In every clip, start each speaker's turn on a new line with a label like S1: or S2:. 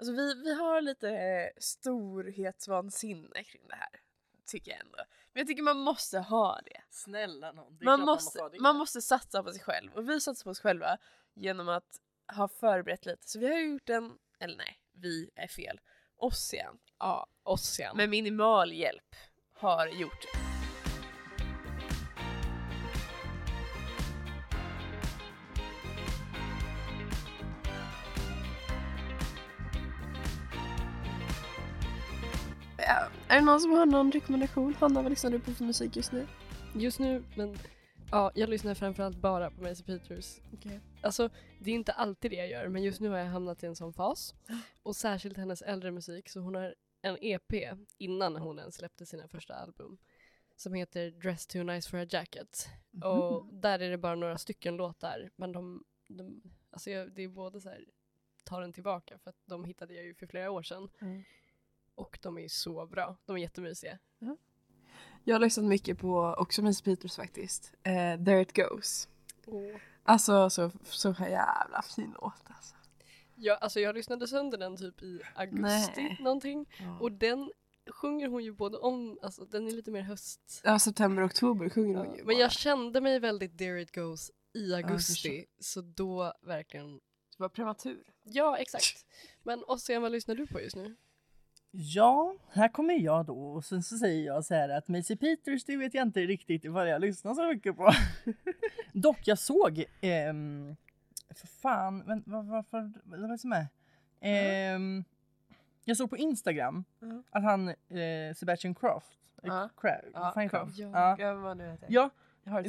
S1: Alltså vi, vi har lite eh, storhetsvansinne kring det här. Tycker jag ändå. Men jag tycker man måste ha det.
S2: Snälla någon. Det
S1: Man måste,
S2: ha det.
S1: man måste satsa på sig själv. Och vi satsar på oss själva genom att ha förberett lite. Så vi har gjort en, eller nej, vi är fel. Ossian
S3: Ja, Ossian.
S1: med minimal hjälp har gjort är det någon som har någon rekommendation? Hanna, vad lyssnar du på för musik just nu?
S3: Just nu, men ja, jag lyssnar framförallt bara på Maisie Peters.
S1: Okej.
S3: Alltså, det är inte alltid det jag gör, men just nu har jag hamnat i en sån fas. Och särskilt hennes äldre musik, så hon har en EP innan hon ens släppte sina första album. Som heter Dress Too Nice For A Jacket. Och där är det bara några stycken låtar, men de, de alltså jag, det är både så här, ta den tillbaka, för att de hittade jag ju för flera år sedan.
S1: Mm.
S3: Och de är så bra, de är jättemysiga.
S1: Jag har lyssnat mycket på också Miss Peters faktiskt. Eh, There It Goes. Alltså så, så jävla fin låt alltså.
S3: Ja, alltså jag lyssnade sönder den typ i augusti
S1: Nej.
S3: någonting. Och den sjunger hon ju både om, alltså den är lite mer höst.
S1: Ja, september oktober sjunger hon
S3: Ja,
S1: ju
S3: men
S1: bara.
S3: jag kände mig väldigt there it goes i augusti.
S1: förstår.
S3: så då verkligen,
S1: Det var prematur.
S3: ja exakt. Men Ossian, vad lyssnar du på just nu?
S2: Ja, här kommer jag då och sen så säger jag så här att Maisie Peters det vet jag inte riktigt vad jag lyssnar så mycket på. Dock jag såg, ehm, för fan, men vad varför, vad är det som är? Ehm, jag såg på Instagram
S1: Ja.
S2: att han, eh, Sebastian Croft, eh,
S1: Ja.
S2: Cra- vad han?
S1: Croft.
S3: Ja.
S2: Ja.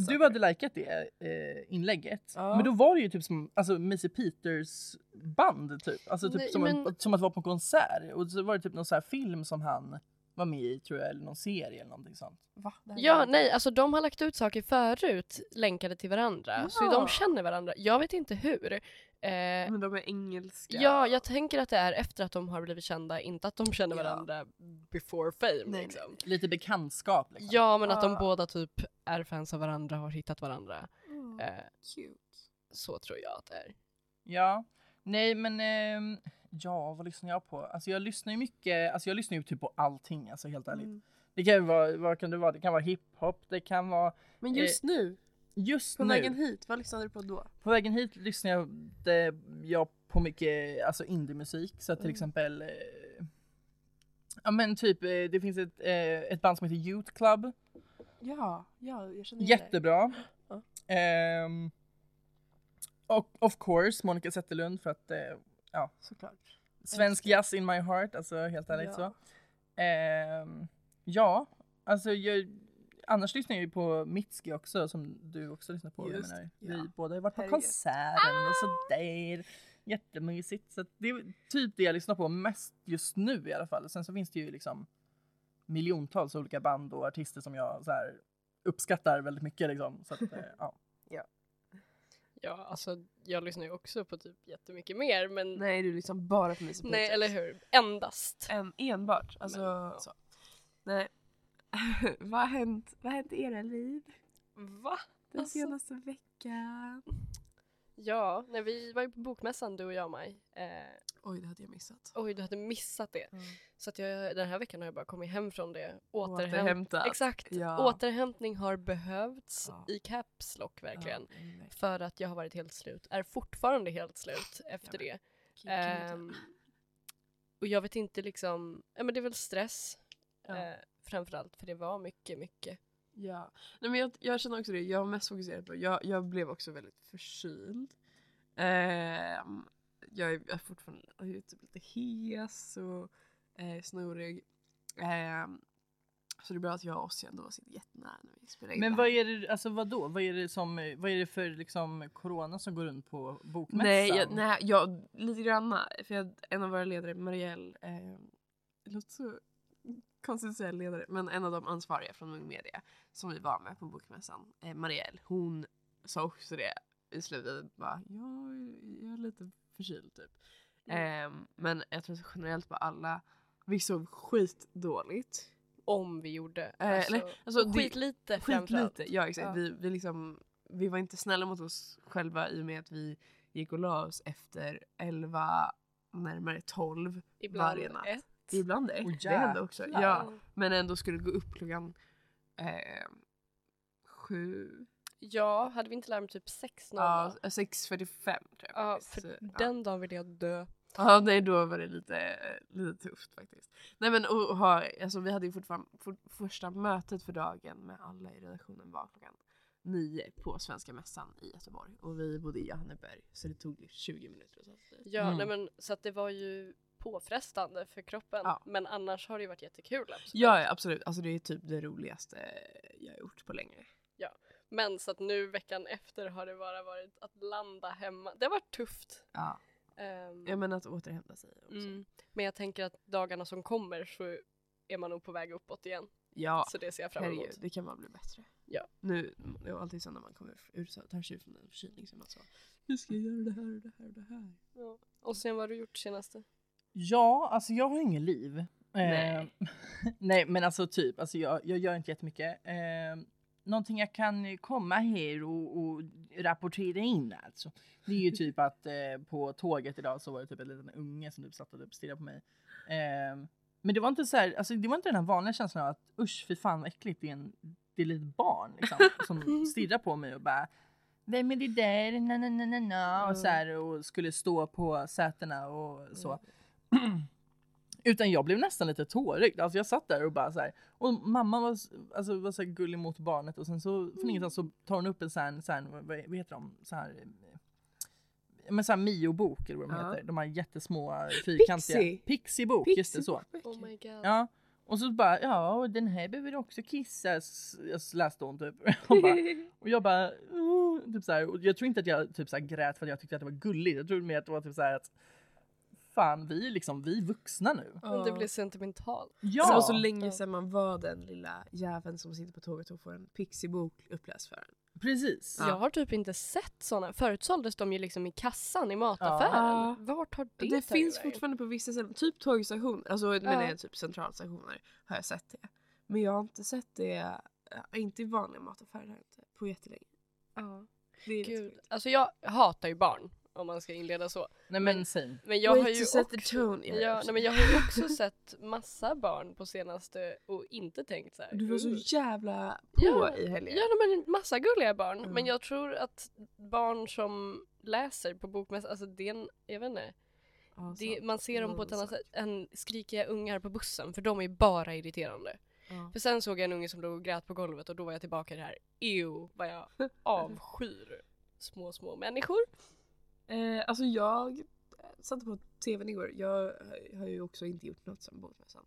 S2: Du hade likat det eh, inlägget.
S1: Ja.
S2: Men då var det ju typ som alltså, Maisie Peters band typ. Alltså typ
S3: Nej,
S2: som, en,
S3: men-
S2: som att vara på konsert. Och så var det typ någon så här film som han var med i tror jag, eller någon serie eller någonting sånt.
S1: Va?
S3: Ja, nej, alltså de har lagt ut saker förut länkade till varandra. Så
S1: Ja.
S3: de känner varandra. Jag vet inte hur. Eh,
S1: Men de är engelska.
S3: Ja, jag tänker att det är efter att de har blivit kända, inte att de känner
S1: Ja.
S3: varandra before fame.
S1: nej,
S3: liksom.
S2: Lite bekantskap liksom.
S3: Ja, men att de båda typ är fans av varandra, har hittat varandra.
S1: Mm,
S3: Eh,
S1: cute.
S3: så tror jag att det är.
S2: Ja. Nej men ehm, ja, vad lyssnar jag på? Alltså jag lyssnar ju mycket, alltså jag lyssnar ju typ på allting alltså helt ärligt.
S1: Mm.
S2: Det kan ju vara, vad kan det vara? Det kan vara hiphop, det kan vara
S1: Men just nu,
S2: just
S1: på
S2: nu.
S1: vägen hit, vad lyssnade du på då?
S2: På vägen hit lyssnar jag, det, jag på mycket alltså indie-musik. Så till
S1: Mm.
S2: exempel, eh, ja men typ eh, det finns ett, eh, ett band som heter Youth Club.
S1: Ja, ja jag känner igen det.
S2: Jättebra.
S1: Ja.
S2: Och of course Monica Zetterlund för att eh, ja,
S1: Såklart.
S2: svensk jazz in my heart, alltså helt ärligt
S1: Ja.
S2: så. Ehm, ja, alltså jag, annars lyssnar jag ju på Mitski också som du också lyssnar på.
S1: Just,
S2: menar.
S1: ja.
S2: Vi båda har varit på
S1: Herregud.
S2: konserten och sådär. Jättemysigt. Så det är typ det jag lyssnar på mest just nu i alla fall. Sen så finns det ju liksom miljontals olika band och artister som jag så här, uppskattar väldigt mycket liksom. Så att, eh, ja.
S3: Ja, alltså jag lyssnar ju också på typ jättemycket mer, men nej,
S1: Nej, du liksom bara på Miss
S3: eller hur? Endast.
S1: En, enbart. Alltså,
S3: Men, ja.
S1: så. Nej. vad, har hänt, vad har hänt i era liv
S3: Va?
S1: den
S3: Alltså-
S1: senaste veckan?
S3: Ja, när vi var ju på bokmässan du och jag Maj. Eh,
S1: Oj, det hade jag missat.
S3: oj, du hade missat det.
S1: Mm.
S3: Så att jag, den här veckan har jag bara kommit hem från det. Återhämt,
S1: Återhämtat.
S3: Exakt.
S1: Ja.
S3: Återhämtning har behövts
S1: Ja.
S3: i caps lock verkligen.
S1: Ja.
S3: För att jag har varit helt slut. Är fortfarande helt slut efter det. Ehm, och jag vet inte liksom, ja men det är väl stress. Eh, framförallt för det var mycket, mycket.
S1: Ja, nej men jag, jag känner också det. Jag var mest fokuserad på, jag, jag blev också väldigt förkyld. Ehm, jag, är, jag är fortfarande jag är typ lite hes och eh, snorig. Ehm, så det är bra att jag och Ossian då sitter jättenära när vi spelar in
S2: Men vad är det, alltså vad då? Vad är det som, vad är det för liksom corona som går runt på bokmässan?
S1: Nej, jag, nej jag, lite granna. För jag, en av våra ledare, Marielle, eh, det låter så säga ledare, men en av de ansvariga från Ung Media som vi var med på bokmässan, eh, Marielle, hon sa också det i slutet, bara, jag, jag är lite förkyld typ. Eh, men jag tror att generellt på alla, vi sov skitdåligt.
S3: Om vi gjorde.
S1: Eh,
S3: Alltså,
S1: eller, alltså, det-
S3: skitlite framförallt.
S1: Ja exakt.
S3: Ja.
S1: Vi, vi, liksom, vi var inte snälla mot oss själva i och med att vi gick och la oss efter 11 närmare 12
S3: Ibland
S1: varje natt.
S3: ett.
S1: Ibland ett.
S2: Åh,
S1: det hände också. Ja, men ändå skulle gå upp klockan eh, sju,
S3: Ja, hade vi inte larm typ 6
S1: ja, 6.45 tror jag.
S3: Ja,
S1: faktiskt.
S3: för
S1: ja.
S3: den dagen vill jag dö.
S1: Ja, nej då var det lite, lite tufft faktiskt. Nej men och, och ha, alltså, vi hade ju fortfarande, for, första mötet för dagen med alla i redaktionen var klockan nio på Svenska Mässan i Göteborg. Och vi bodde i Johanneberg så det tog 20 minuter. Så att,
S3: Ja,
S2: Mm.
S3: nej men så att det var ju påfrestande för kroppen.
S1: Ja.
S3: Men annars har det ju varit jättekul. Absolut.
S1: ja, ja absolut, alltså det är typ det roligaste jag har gjort på länge.
S3: Men så att nu veckan efter har det bara varit att landa hemma. Det har varit tufft.
S1: Ja.
S3: Ehm,
S1: ja men att återhämta sig också.
S3: mm. Men jag tänker att dagarna som kommer så är man nog på väg uppåt igen.
S1: Ja,
S3: Så det ser jag fram emot.
S1: herregud, det kan bara bli bättre.
S3: Ja.
S1: Nu, det är alltid så när man kommer så tar sig från en förkylning är man så nu ska jag göra det här och det här och det här.
S3: Ja. Och sen vad har du gjort senaste?
S2: Ja, alltså jag har inget liv.
S1: Nej.
S2: Eh, nej men alltså typ, alltså jag, jag gör inte jättemycket. Eh, någonting jag kan komma här och, och rapportera in alltså. Det är ju typ att eh, på tåget idag så var det typ en liten unge som typ satt och typ stirrade på mig. Eh, men det var inte så här, alltså det var inte den här vanliga känslan av att usch fy fan vad äckligt det är, en, det är ett litet barn liksom, som stirrar på mig och bara vem är det där? Na, na, na, na, na. Och, så här, och skulle stå på sätena och så. Utan jag blev nästan lite tårig. Alltså jag satt där och bara så här. Och mamma var, alltså, var så gullig mot barnet och sen så från ingenstans så tar hon upp en sån här, vad, vad heter de? Så här, eh, men så här Mio-bok eller vad de
S1: Ja.
S2: heter. De här jättesmå fyrkantiga.
S1: Pixie.
S2: Pixie-bok, just det så.
S3: Oh my god.
S2: Ja. Och så bara, ja och den här behöver också kissas. Jag läste hon typ. Och, bara, och jag bara, "Mm", typ så här. Och jag tror inte att jag typ så grät för att jag tyckte att det var gulligt. Jag tror mer att det var typ så här att fan vi är liksom, vi är vuxna nu.
S3: Men Det blir sentimentalt.
S2: Ja!
S1: Så, och så länge
S3: Ja.
S1: sedan man var den lilla jäveln som sitter på tåget och får en pixibok uppläst för en.
S2: Precis.
S1: Ja.
S3: Jag har typ inte sett såna. Förut såldes de ju liksom i kassan i mataffären.
S1: Ja.
S3: Vart har det
S1: Det, finns
S3: vägen?
S1: fortfarande på vissa ställen, typ tågstationer, alltså men det är typ centralstationer har jag sett det. Men jag har inte sett det, inte i vanliga mataffärer har jag inte, på jättelänge.
S3: Ja.
S1: Det är
S3: Gud. Alltså jag hatar ju barn. Om man ska inleda så.
S2: Nej men same.
S3: Men jag
S1: Wait
S3: har ju
S1: to
S3: också,
S1: tone, ja,
S3: ja,
S1: också.
S3: nej, men jag har ju också sett massa barn på senaste och inte tänkt så här.
S1: Du var så jävla på
S3: Ja,
S1: i helgen.
S3: Ja, men massa gulliga barn.
S1: Mm.
S3: Men jag tror att barn som läser på bokmässan, alltså det är en, jag vet inte.
S1: Ja,
S3: Det, man ser dem på ett annat sätt än skrikiga ungar på bussen för de är bara irriterande.
S1: Ja.
S3: För sen såg jag en unge som låg och grät på golvet och då var jag tillbaka i det här ew vad jag avskyr små små människor.
S1: Eh, alltså jag satte på tvn igår. Jag har ju också inte gjort något sen bokmässan.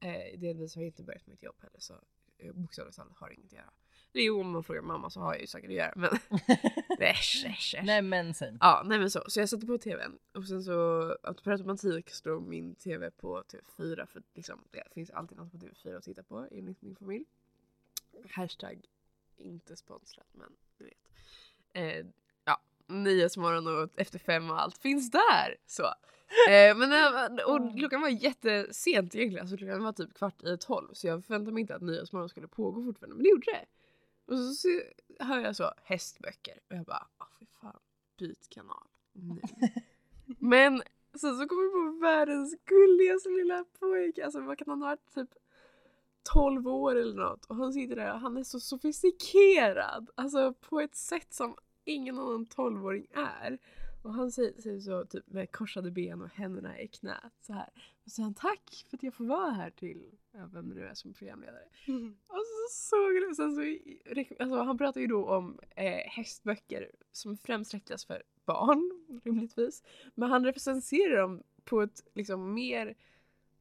S1: Eh, delvis har jag inte börjat mitt jobb heller så eh, bokstavligt talat har inget att göra. Det är ju om man frågar mamma så har jag ju saker att göra men äsch äsch äsch.
S2: Nej men same.
S1: Ja, nej men så. Så jag satte på tvn och sen så per automatik står min tv på TV4 för liksom, det finns alltid något på TV4 att titta på enligt min familj. Hashtag inte sponsrat men du vet. Eh, Nyhetsmorgon och Efter fem och allt finns där! Så. Eh, men eh, och klockan var jättesent egentligen, alltså klockan var typ kvart i tolv så jag förväntade mig inte att Nyhetsmorgon skulle pågå fortfarande men det gjorde det. Och så, så hör jag så hästböcker och jag bara, ah fy fan, byt kanal nu. Men sen så kommer jag på världens gulligaste lilla pojke, alltså vad kan han ha varit, typ 12 år eller något och han sitter där och han är så sofistikerad, alltså på ett sätt som ingen annan 12-åring är. Och han säger, säger så typ med korsade ben och händerna i knät så här. Och säger han tack för att jag får vara här till, ja, vem det nu är som programledare. Och så såg jag sen så, alltså han pratar ju då om eh, hästböcker som främst riktas för barn, rimligtvis. Men han recenserar dem på ett liksom mer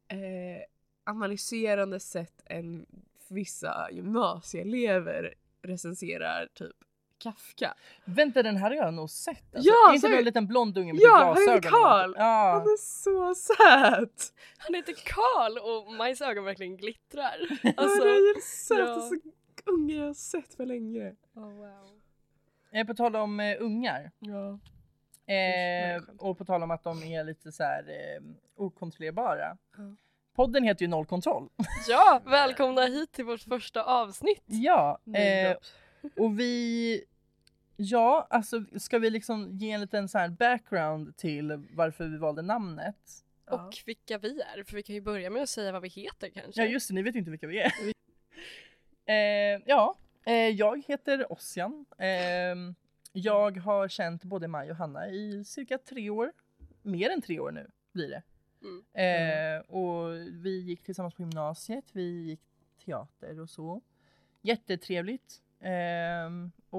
S1: eh, analyserande sätt än vissa gymnasieelever recenserar typ Kafka.
S2: Vänta den här har jag nog sett. Alltså.
S1: Ja,
S2: är inte
S1: så-
S2: det en liten blond unge med
S1: Ja,
S2: typ glasögon?
S1: Karl.
S2: Ja.
S1: Han är så söt!
S3: Han heter Karl och Majs ögon verkligen glittrar.
S1: Alltså,
S3: Alltså,
S1: han är sötaste
S3: ja.
S1: unge jag har sett för länge.
S3: oh, wow.
S2: Eh, på tal om eh, ungar.
S1: Ja.
S2: Eh, och på tal om att de är lite så här eh, okontrollerbara.
S1: Ja.
S2: Podden heter ju Noll kontroll.
S3: Ja, välkomna hit till vårt första avsnitt.
S2: ja, eh, och vi Ja, alltså ska vi liksom ge en liten så här background till varför vi valde namnet?
S1: Ja.
S3: Och vilka vi är, för vi kan ju börja med att säga vad vi heter kanske.
S2: Ja just det, ni vet inte vilka vi är. eh, ja, eh, jag heter Ossian. Eh, jag har känt både Maj och Hanna i cirka tre år. Mer än tre år nu blir det.
S3: Mm.
S2: Eh, och vi gick tillsammans på gymnasiet, vi gick teater och så. Jättetrevligt. Eh,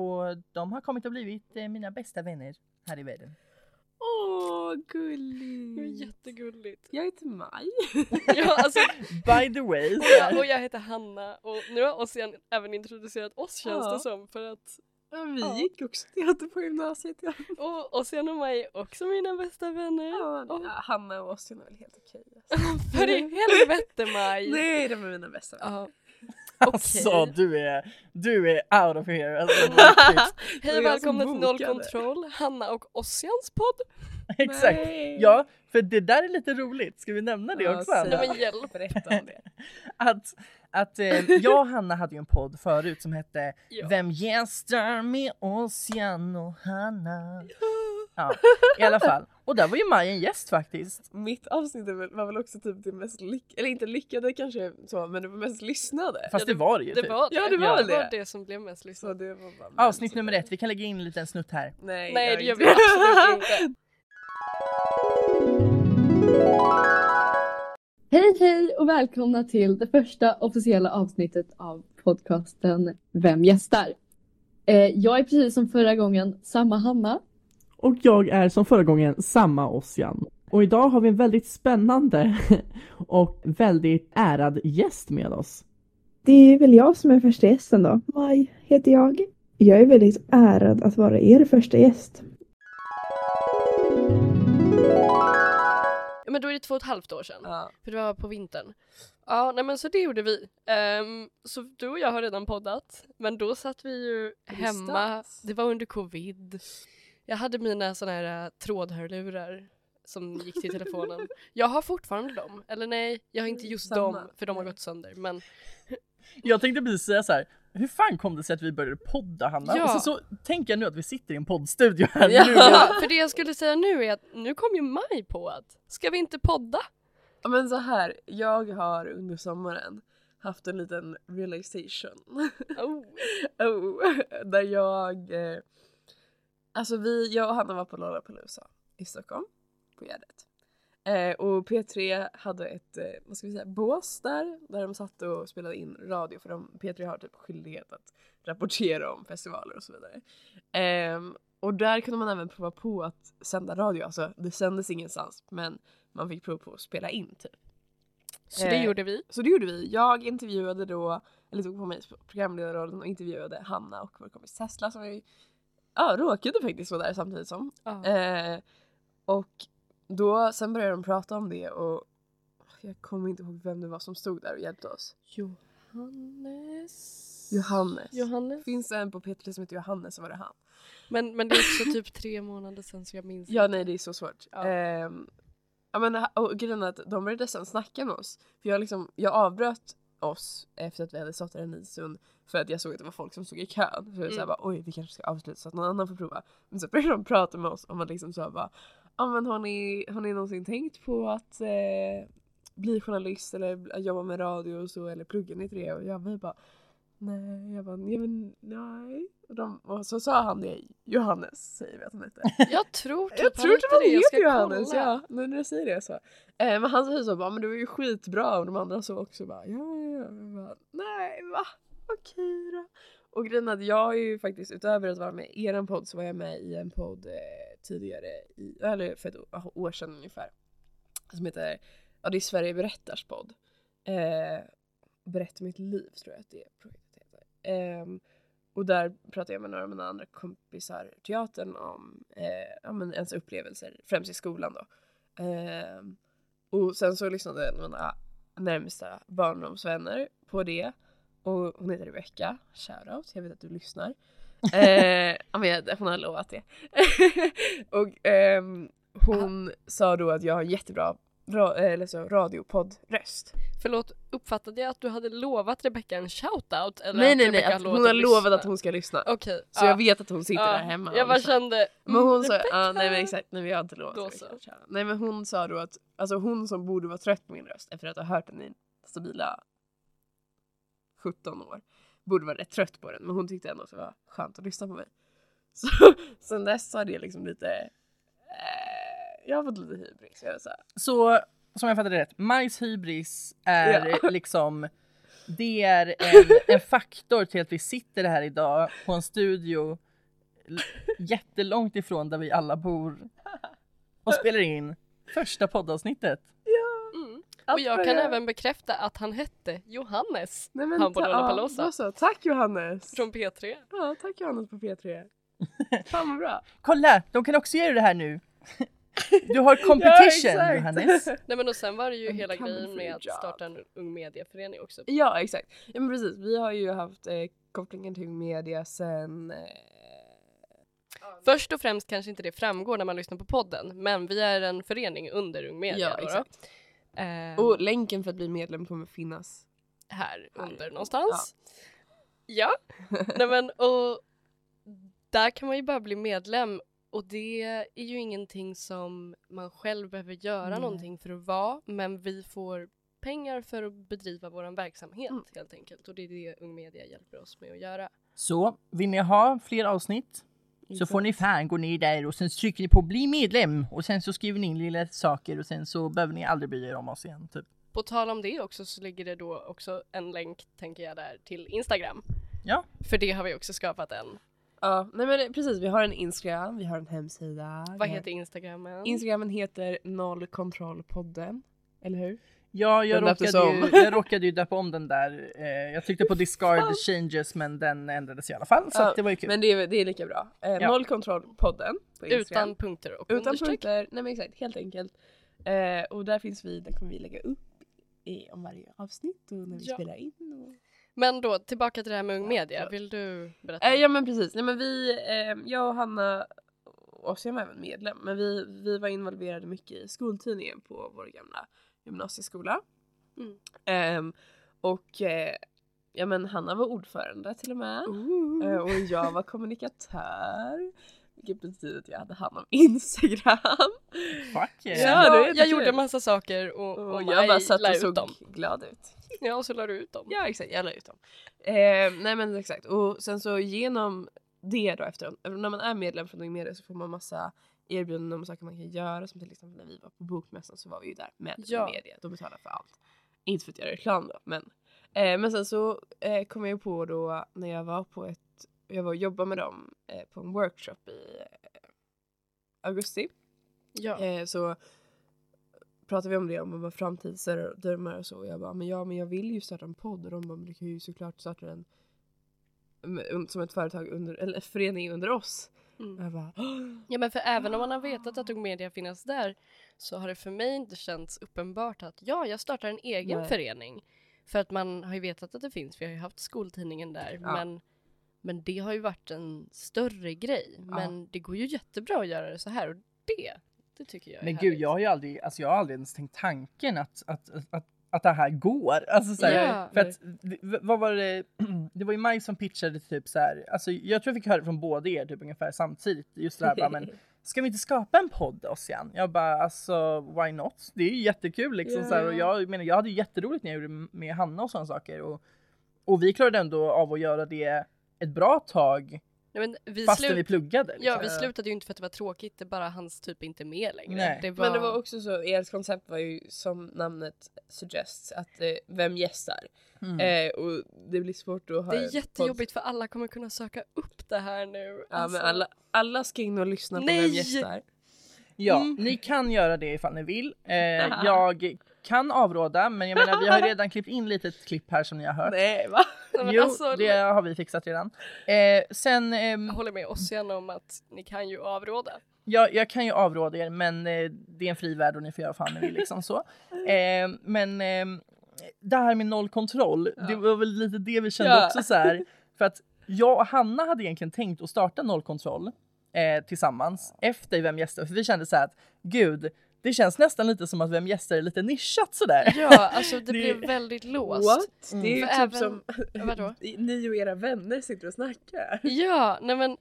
S2: och de har kommit att blivit eh, mina bästa vänner här i världen.
S1: Åh, gulligt.
S3: jättegulligt.
S1: Jag heter Maj.
S3: ja, alltså,
S2: By the way,
S3: och, jag, och jag heter Hanna och nu har Ossian även introducerat oss känns
S1: Ja.
S3: det som för att
S1: Ja, vi
S3: Ja.
S1: gick också teater på gymnasiet. Ja.
S3: och Ossian och mig är också mina bästa vänner.
S1: Ja,
S3: Och-
S1: Hanna och Ossian är väl helt okej. Alltså.
S3: För i helvete Maj!
S1: Nej, de är mina bästa vänner.
S3: Ja.
S2: alltså
S3: okej.
S2: du är, du är out of here. Alltså.
S3: Hej och
S1: som
S3: välkomna till Noll. Kontroll, Hanna och Ossians podd.
S2: Exakt.
S1: Nej.
S2: Ja, för det där är lite roligt. Ska vi nämna det
S1: Ja,
S2: också?
S1: säg.
S2: Anna?
S3: Nej men hjälp.
S1: Berätta om det.
S2: att, att eh, jag och Hanna hade ju en podd förut som hette
S3: Ja.
S2: Vem gästar med Ossian och Hanna? Ja, i alla fall. Och där var ju Maj en gäst faktiskt.
S1: Mitt avsnitt var väl också typ det mest lyckade, eller inte lyckade kanske så, men det var mest lyssnade.
S2: Fast
S3: Ja,
S2: det var det ju
S3: Det
S2: typ.
S3: var det.
S1: Ja, det var
S3: det.
S1: det.
S3: var det som blev mest lyssnat.
S1: det var bara
S2: Avsnitt nummer ett, vi kan lägga in en liten snutt här.
S1: Nej,
S3: Nej det gör
S1: inte
S3: vi absolut inte.
S4: Hej hej och välkomna till det första officiella avsnittet av podcasten Vem gästar? Eh, jag är precis som förra gången samma Hanna.
S5: Och jag är som förra gången samma Ossian. Och idag har vi en väldigt spännande och väldigt ärad gäst med oss.
S6: Det är väl jag som är första gästen då. Maj heter jag. Jag är väldigt ärad att vara er första gäst.
S3: Men då är det två och ett halvt år sedan.
S1: Ja.
S3: För det var på vintern. Ja, nej men så det gjorde vi. Ehm, så du och jag har redan poddat. Men då satt vi ju hemma. Det var under covid. Jag hade mina såna här äh, trådhörlurar som gick till telefonen. Jag har fortfarande dem. Eller nej, jag har inte just
S1: Samma.
S3: dem för de har gått sönder. Men
S2: Jag tänkte precis säga så här. Hur fan kom det sig att vi började podda Hanna?
S3: Ja.
S2: Och så, så tänker jag nu att vi sitter i en poddstudio här
S1: Ja.
S2: nu.
S3: för det jag skulle säga nu är att nu kom ju Maj på att ska vi inte podda?
S1: Ja, Men så här, jag har under sommaren haft en liten realization.
S3: Oh.
S1: oh, där jag... Eh, alltså vi, jag och Hanna var på Lollapalooza i Stockholm, på Gärdet. Eh, och P3 hade ett, eh, vad ska vi säga, bås där, där de satt och spelade in radio för de, P3 har typ skyldighet att rapportera om festivaler och så vidare. Ehm, och där kunde man även prova på att sända radio, alltså det sändes ingenstans men man fick prova på att spela in typ.
S3: Så det
S1: Eh,
S3: gjorde vi.
S1: Så det gjorde vi. Jag intervjuade då, eller tog på mig programledarrollen och intervjuade Hanna och vår kompis Tesla som vi ja, råkade faktiskt vara där samtidigt som.
S3: Ja.
S1: Eh, och då, sen började de prata om det och jag kommer inte ihåg vem det var som stod där och hjälpte oss.
S3: Johannes.
S1: Johannes.
S3: Johannes.
S1: Finns det en på P3 som heter Johannes så var det han.
S3: Men, men det är också typ tre månader sedan så jag minns
S1: Ja
S3: inte.
S1: nej det är så svårt.
S3: Ja.
S1: Ja men och grejen är att de började sen snacka med oss. För jag liksom, jag avbröt oss efter att vi hade stått där en liten stund för att jag såg att det var folk som stod i kön. Så jag
S3: Mm.
S1: såhär bara oj vi kanske ska avsluta så att någon annan får prova. Men så började de prata med oss om att liksom så bara ja men har ni, har ni någonsin tänkt på att eh, bli journalist eller jobba med radio och så eller plugga ni till det? Och jag vi bara nej, jag bara men, nej. Och, de, och så sa han det, Johannes säger vi att han hette.
S3: Jag tror typ
S1: Jag tror typ han
S3: det.
S1: Heter Johannes,
S3: kolla.
S1: ja. Nu när du säger det så. Eh, men han säger så bara, men det var ju skitbra och de andra så också bara, ja ja ja. Bara, Nej va? Okej då. Och grejen är att jag har ju faktiskt utöver att vara med i eran podd så var jag med i en podd eh, tidigare, i, eller för ett år sedan ungefär. Som heter, ja det är Sverige berättars podd. Eh, Berätta mitt liv tror jag att det projektet Ehm, och där pratade jag med några av mina andra kompisar i teatern om eh, ja, men ens upplevelser, främst i skolan då. Ehm, och sen så lyssnade en av mina närmsta barndomsvänner på det. Och hon heter Rebecca, shoutout, jag vet att du lyssnar. eh, ja, men hon har lovat det. och ehm, hon sa då att jag har en jättebra ra, eller så, radiopoddröst.
S3: Förlåt, uppfattade jag att du hade lovat Rebecca en shoutout? Eller
S1: Nej nej nej, att hon har lovat att hon ska lyssna.
S3: Okej.
S1: Så jag vet att hon sitter
S3: ja,
S1: där hemma.
S3: Jag bara
S1: lyssnar.
S3: kände...
S1: Men hon
S3: mm,
S1: sa, ja, nej men exakt, nej vi har inte lovat.
S3: Då så.
S1: Nej men hon sa då att, alltså hon som borde vara trött på min röst efter att ha hört den i stabila 17 år, borde vara rätt trött på den men hon tyckte ändå att det var skönt att lyssna på mig. Så sen dess har det liksom lite, eh, jag har fått lite hybris. Jag så här,
S2: Så som jag fattade rätt, Majs hybris är
S1: Ja.
S2: liksom det är en, en faktor till att vi sitter här idag på en studio jättelångt ifrån där vi alla bor och spelar in första poddavsnittet.
S3: Mm. Och jag kan även bekräfta att han hette Johannes.
S1: Nej, men
S3: Han på
S1: ta-
S3: Lollapalooza.
S1: ja, då så. Tack Johannes!
S3: Från P3.
S1: Ja, tack Johannes på P3. Fan vad bra.
S2: Kolla, de kan också göra det här nu. Du har competition
S1: exakt.
S2: Johannes.
S3: Nej men och sen var det ju
S1: En
S3: hela grejen med att starta en ung mediaförening också.
S1: Ja exakt. Ja men precis, vi har ju haft eh, kopplingen till media sen... Eh,
S3: Först och främst kanske inte det framgår när man lyssnar på podden, men vi är en förening under Ung Media
S1: ja
S3: då,
S1: exakt.
S3: då. Ehm,
S1: Och länken för att bli medlem kommer finnas.
S3: här
S1: Här.
S3: under någonstans. Ja, nej men och där kan man ju bara bli medlem och det är ju ingenting som man själv behöver göra
S1: Nej.
S3: någonting för att vara, men vi får pengar för att bedriva vår verksamhet
S1: Mm.
S3: helt enkelt och det är det Ung Media hjälper oss med att göra.
S2: Så vill ni ha fler avsnitt så får ni fan gå ner där och sen trycker ni på bli medlem och sen så skriver ni in lilla saker och sen så behöver ni aldrig bry er om oss igen. Typ.
S3: På tal om det också så ligger det då också en länk, tänker jag, där till Instagram.
S2: Ja.
S3: För det har vi också skapat en.
S1: Ja, nej men precis. Vi har en Instagram, vi har en hemsida.
S3: Vad
S1: vi har-
S3: heter Instagrammen?
S1: Instagramen heter nollkontrollpodden. Eller hur?
S2: Ja, jag
S1: Den döptes
S2: råkade, ju,
S1: om.
S2: jag råkade ju döpa om den där. Eh, jag tryckte på discard changes men den ändrades i alla fall så
S1: Ja,
S2: att det var ju kul.
S1: Men det är, det är lika bra. Eh,
S2: Ja.
S1: Nollkontrollpodden på Instagram.
S3: Utan punkter och
S1: Utan
S3: understreck.
S1: punkter, nej men exakt, helt enkelt. Eh, och där finns vi, där kommer vi lägga upp i, om varje avsnitt och när vi
S3: Ja.
S1: spelar in. Och...
S3: Men då tillbaka till det här med Ung Media. Vill du berätta?
S1: Eh, ja men precis, nej men vi, eh, jag och Hanna, och Ossian var även medlem, men vi, vi var involverade mycket i skoltidningen på vår gamla gymnasieskola.
S3: Mm.
S1: Ehm, och eh, ja men Hanna var ordförande till och med. Eh, och jag var kommunikatör. Vilket betyder att jag hade hand om Instagram.
S2: Fuck yeah.
S1: Ja, är
S3: jag
S1: jättekul.
S3: gjorde massa saker och,
S1: Och,
S3: och,
S1: jag bara satt och såg
S3: dem.
S1: glad ut.
S3: Ja, och så la du ut dem.
S1: Ja exakt, jag la ut dem. Eh, nej men exakt, och sen så genom det då efter, när man är medlem från Ung Media så får man massa erbjudanden om saker man kan göra som till exempel när vi var på bokmässan så var vi ju där med
S3: Ja.
S1: Media, de betalar för allt. Inte för att göra reklam då men. Eh, men sen så eh, kom jag på då när jag var på ett, jag var och jobbade med dem eh, på en workshop i eh, augusti.
S3: Ja.
S1: Eh, så pratade vi om det, om vad framtidsdrömmar och så. Och jag bara, men ja men jag vill ju starta en podd och de bara, men du kan ju såklart starta den som ett företag under, eller en förening under oss.
S3: Mm.
S1: jag bara,
S3: ja, men för även om man har vetat att Ung Media finns där så har det för mig inte känts uppenbart att ja, jag startar en egen
S1: Nej.
S3: förening. För att man har ju vetat att det finns, vi har ju haft skoltidningen där,
S1: Ja.
S3: men men det har ju varit en större grej. Men det går ju jättebra att göra det så här och det, det tycker jag
S2: Men gud,
S3: härligt.
S2: jag har ju aldrig, alltså jag har aldrig ens tänkt tanken att, att, att, att, det här går. Alltså så här,
S3: Ja.
S2: för att, vad var det, det var ju Maj som pitchade typ så här, alltså jag tror jag fick höra det från båda er typ ungefär samtidigt. Just det här bara, men ska vi inte skapa en podd Ossian? Jag bara alltså why not? Det är ju jättekul liksom
S1: Ja,
S2: så här, och
S1: ja.
S2: jag menar jag hade ju jätteroligt när jag gjorde med Hanna och sådana saker och, och vi klarade ändå av att göra det ett bra tag
S3: Nej, men vi
S2: fastän
S3: slut-
S2: vi pluggade.
S3: Ja,
S2: liksom.
S3: vi slutade ju inte för att det var tråkigt, det bara hans typ inte med längre.
S2: Nej.
S3: Det var...
S1: Men det var också så, ert koncept var ju som namnet suggests, att eh, vem gästar?
S2: Mm.
S1: Eh, och det blir svårt att ha
S3: Det är jättejobbigt för alla kommer kunna söka upp det här nu.
S1: Ja
S3: Alltså,
S1: men alla, alla ska in och lyssna på
S3: Nej!
S1: vem gästar.
S2: Ja,
S3: Mm.
S2: ni kan göra det ifall ni vill. Eh, jag kan avråda, men jag menar vi har redan klippt in lite ett klipp här som ni har hört.
S1: Nej va?
S3: Men
S2: jo,
S3: alltså,
S2: det har vi fixat redan. Eh, sen, ehm,
S3: Jag håller med Ossian om att ni kan ju avråda.
S2: jag, jag kan ju avråda er, men eh, det är en fri värld och ni får göra fan ni vill liksom så. Eh, men ehm, det här med noll kontroll, det var väl lite det vi kände
S1: Ja.
S2: också så här. För att jag och Hanna hade egentligen tänkt att starta noll kontroll eh, tillsammans efter Vem gästar? För vi kände så här att gud, Det känns nästan lite som att Vem gästar är lite nischat sådär.
S3: Ja, alltså det,
S2: Det-
S3: blev väldigt låst.
S1: What?
S2: Mm.
S1: Det är ju typ
S3: även-
S1: som
S3: Vadå?
S1: ni och era vänner sitter och snackar.
S3: Ja, nej men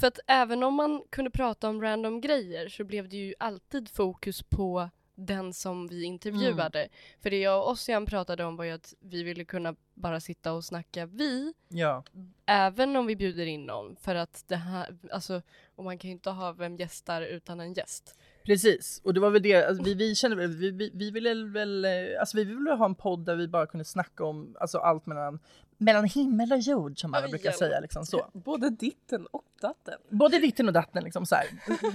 S3: för att även om man kunde prata om random grejer så blev det ju alltid fokus på den som vi intervjuade. För det jag och Ossian pratade om var ju att vi ville kunna bara sitta och snacka vi,
S2: Ja.
S3: även om vi bjuder in någon. För att det här, alltså, och man kan ju inte ha vem gästar utan en gäst.
S2: Precis, och det var väl det, alltså, vi, vi kände väl, vi, vi, vi ville väl, eh, alltså vi ville ha en podd där vi bara kunde snacka om alltså allt mellan, mellan himmel och jord som man brukar säga liksom så.
S1: Både ditten och datten.
S2: Både ditten och datten liksom så här.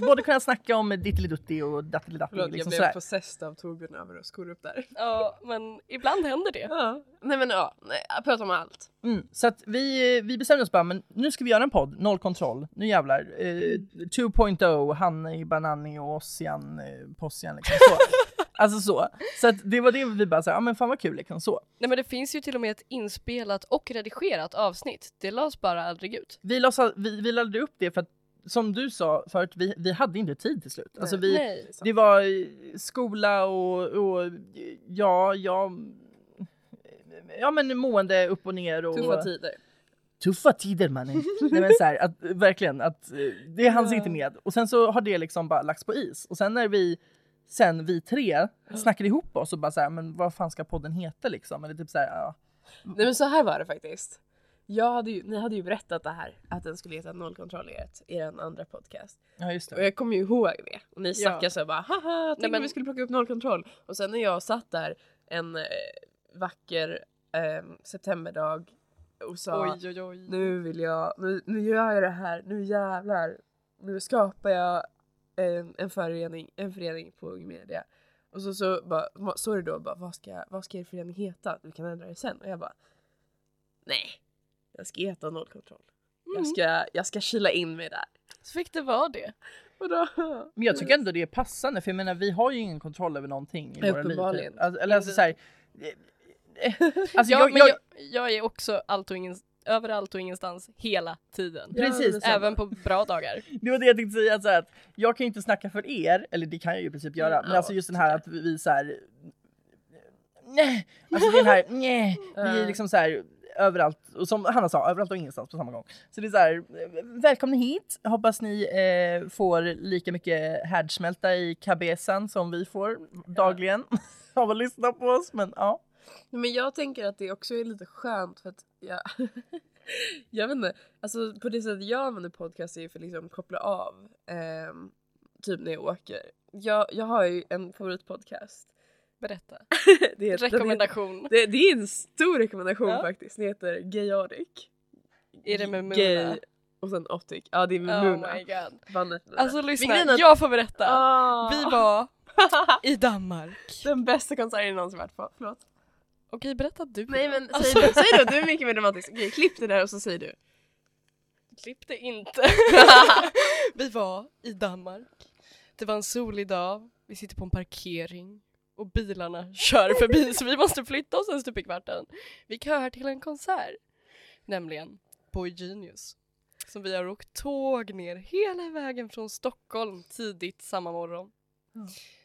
S2: Både kunna snacka om dittelidutti och dattelidatti
S1: Förlåt,
S2: liksom
S1: jag blev possessed av Torbjörn över och skor upp där.
S3: Ja, men ibland händer det.
S1: Ja. Nej men ja, nej, jag pratar om allt.
S2: Mm, så att vi, vi bestämde oss bara, men nu ska vi göra en podd, noll kontroll, nu jävlar. Eh, 2.0, Hanni, Banani och Ossian, eh, Possian liksom så. alltså så. Så att det var det vi bara sa, ja men fan vad kul liksom så.
S3: Nej men det finns ju till och med ett inspelat och redigerat avsnitt. Det lades bara aldrig ut.
S2: Vi, låtsas, vi, vi laddade upp det för att som du sa förut, vi, vi hade inte tid till slut. Alltså vi,
S3: Nej.
S2: det var eh, skola och, och ja, ja, ja men mående upp och ner och
S1: Tuffa tider.
S2: tuffa tider mannen. Nej men så här, att verkligen att eh, det hanns inte med. Och sen så har det liksom bara lagts på is. Och sen när vi sen vi tre snackade ihop oss och bara så här, men vad fan ska podden heta liksom? Eller typ så här, ja.
S1: Nej men så här var det faktiskt. Jag hade ju, ni hade ju berättat det här, att den skulle heta Nollkontroll i ert- er andra podcast.
S2: ja just
S1: Och
S2: det.
S1: jag kommer ju ihåg det. Och ni
S3: Ja.
S1: snackade så här bara haha, tänk
S3: Nej,
S1: om
S3: men-
S1: vi skulle plocka upp Nollkontroll. Och sen när jag satt där en eh, vacker eh, septemberdag och sa
S3: Oj oj oj.
S1: nu vill jag, nu, nu gör jag det här, nu jävlar. Nu skapar jag en, en, förening, en förening på Ung Media. Och så, så bara, så det då bara, vad ska, vad ska er förening heta? Du kan ändra det sen. Och jag bara, nej. Jag ska heta Nollkontroll. Jag
S3: Mm.
S1: ska, jag ska kila in mig där.
S3: Så fick det vara det.
S1: Då,
S2: Men jag tycker ändå det är passande för jag menar vi har ju ingen kontroll över någonting i våra liv. Typ. Alltså, eller alltså så här, eh, alltså
S3: ja,
S2: jag,
S3: men
S2: jag,
S3: jag, jag är också allt och ingen, överallt och ingenstans hela tiden.
S2: Precis.
S3: Även på bra dagar.
S2: Det var det jag tänkte säga, att, så här, att jag kan ju inte snacka för er, eller det kan jag ju i princip göra,
S1: Mm,
S2: men
S1: ja,
S2: alltså just den här att vi, vi så här. Nej, alltså den här nej, vi är liksom så här överallt och som Hanna sa, överallt och ingenstans på samma gång. Så det är så här, eh, välkomna hit, hoppas ni eh, får lika mycket härdsmälta i KBSan som vi får dagligen av att lyssna på oss, men ja.
S1: Men jag tänker att det också är lite skönt för att jag, jag vet inte, alltså på det sättet jag använder podcast är ju för att liksom koppla av. ehm, typ när jag åker. Jag, jag har ju en favoritpodcast.
S3: Berätta.
S1: det, heter,
S3: Rekommendation.
S1: det, det är en stor rekommendation
S3: Ja.
S1: faktiskt. Den heter Gayotic.
S3: Är det med Muna?
S1: Gay och sen Otic. Ja det är med
S3: Oh
S1: Muna.
S3: my god.
S1: Bandet Muna.
S3: Alltså lyssna,
S1: är att-
S3: jag får berätta.
S1: Ah.
S3: Vi var i Danmark.
S1: Den bästa konserten jag någonsin varit på. Förlåt.
S3: Okej, berätta du.
S1: Nej men
S3: Alltså-
S1: säg, du, säg då, du är mycket mer dramatisk. Okej klipp det där och så säger du.
S3: Klipp det inte. vi var i Danmark. Det var en solig dag. Vi sitter på en parkering och bilarna kör förbi så vi måste flytta oss en stup i kvarten. Vi köar till en konsert. Nämligen Boy Genius. Som vi har åkt tåg ner hela vägen från Stockholm tidigt samma morgon.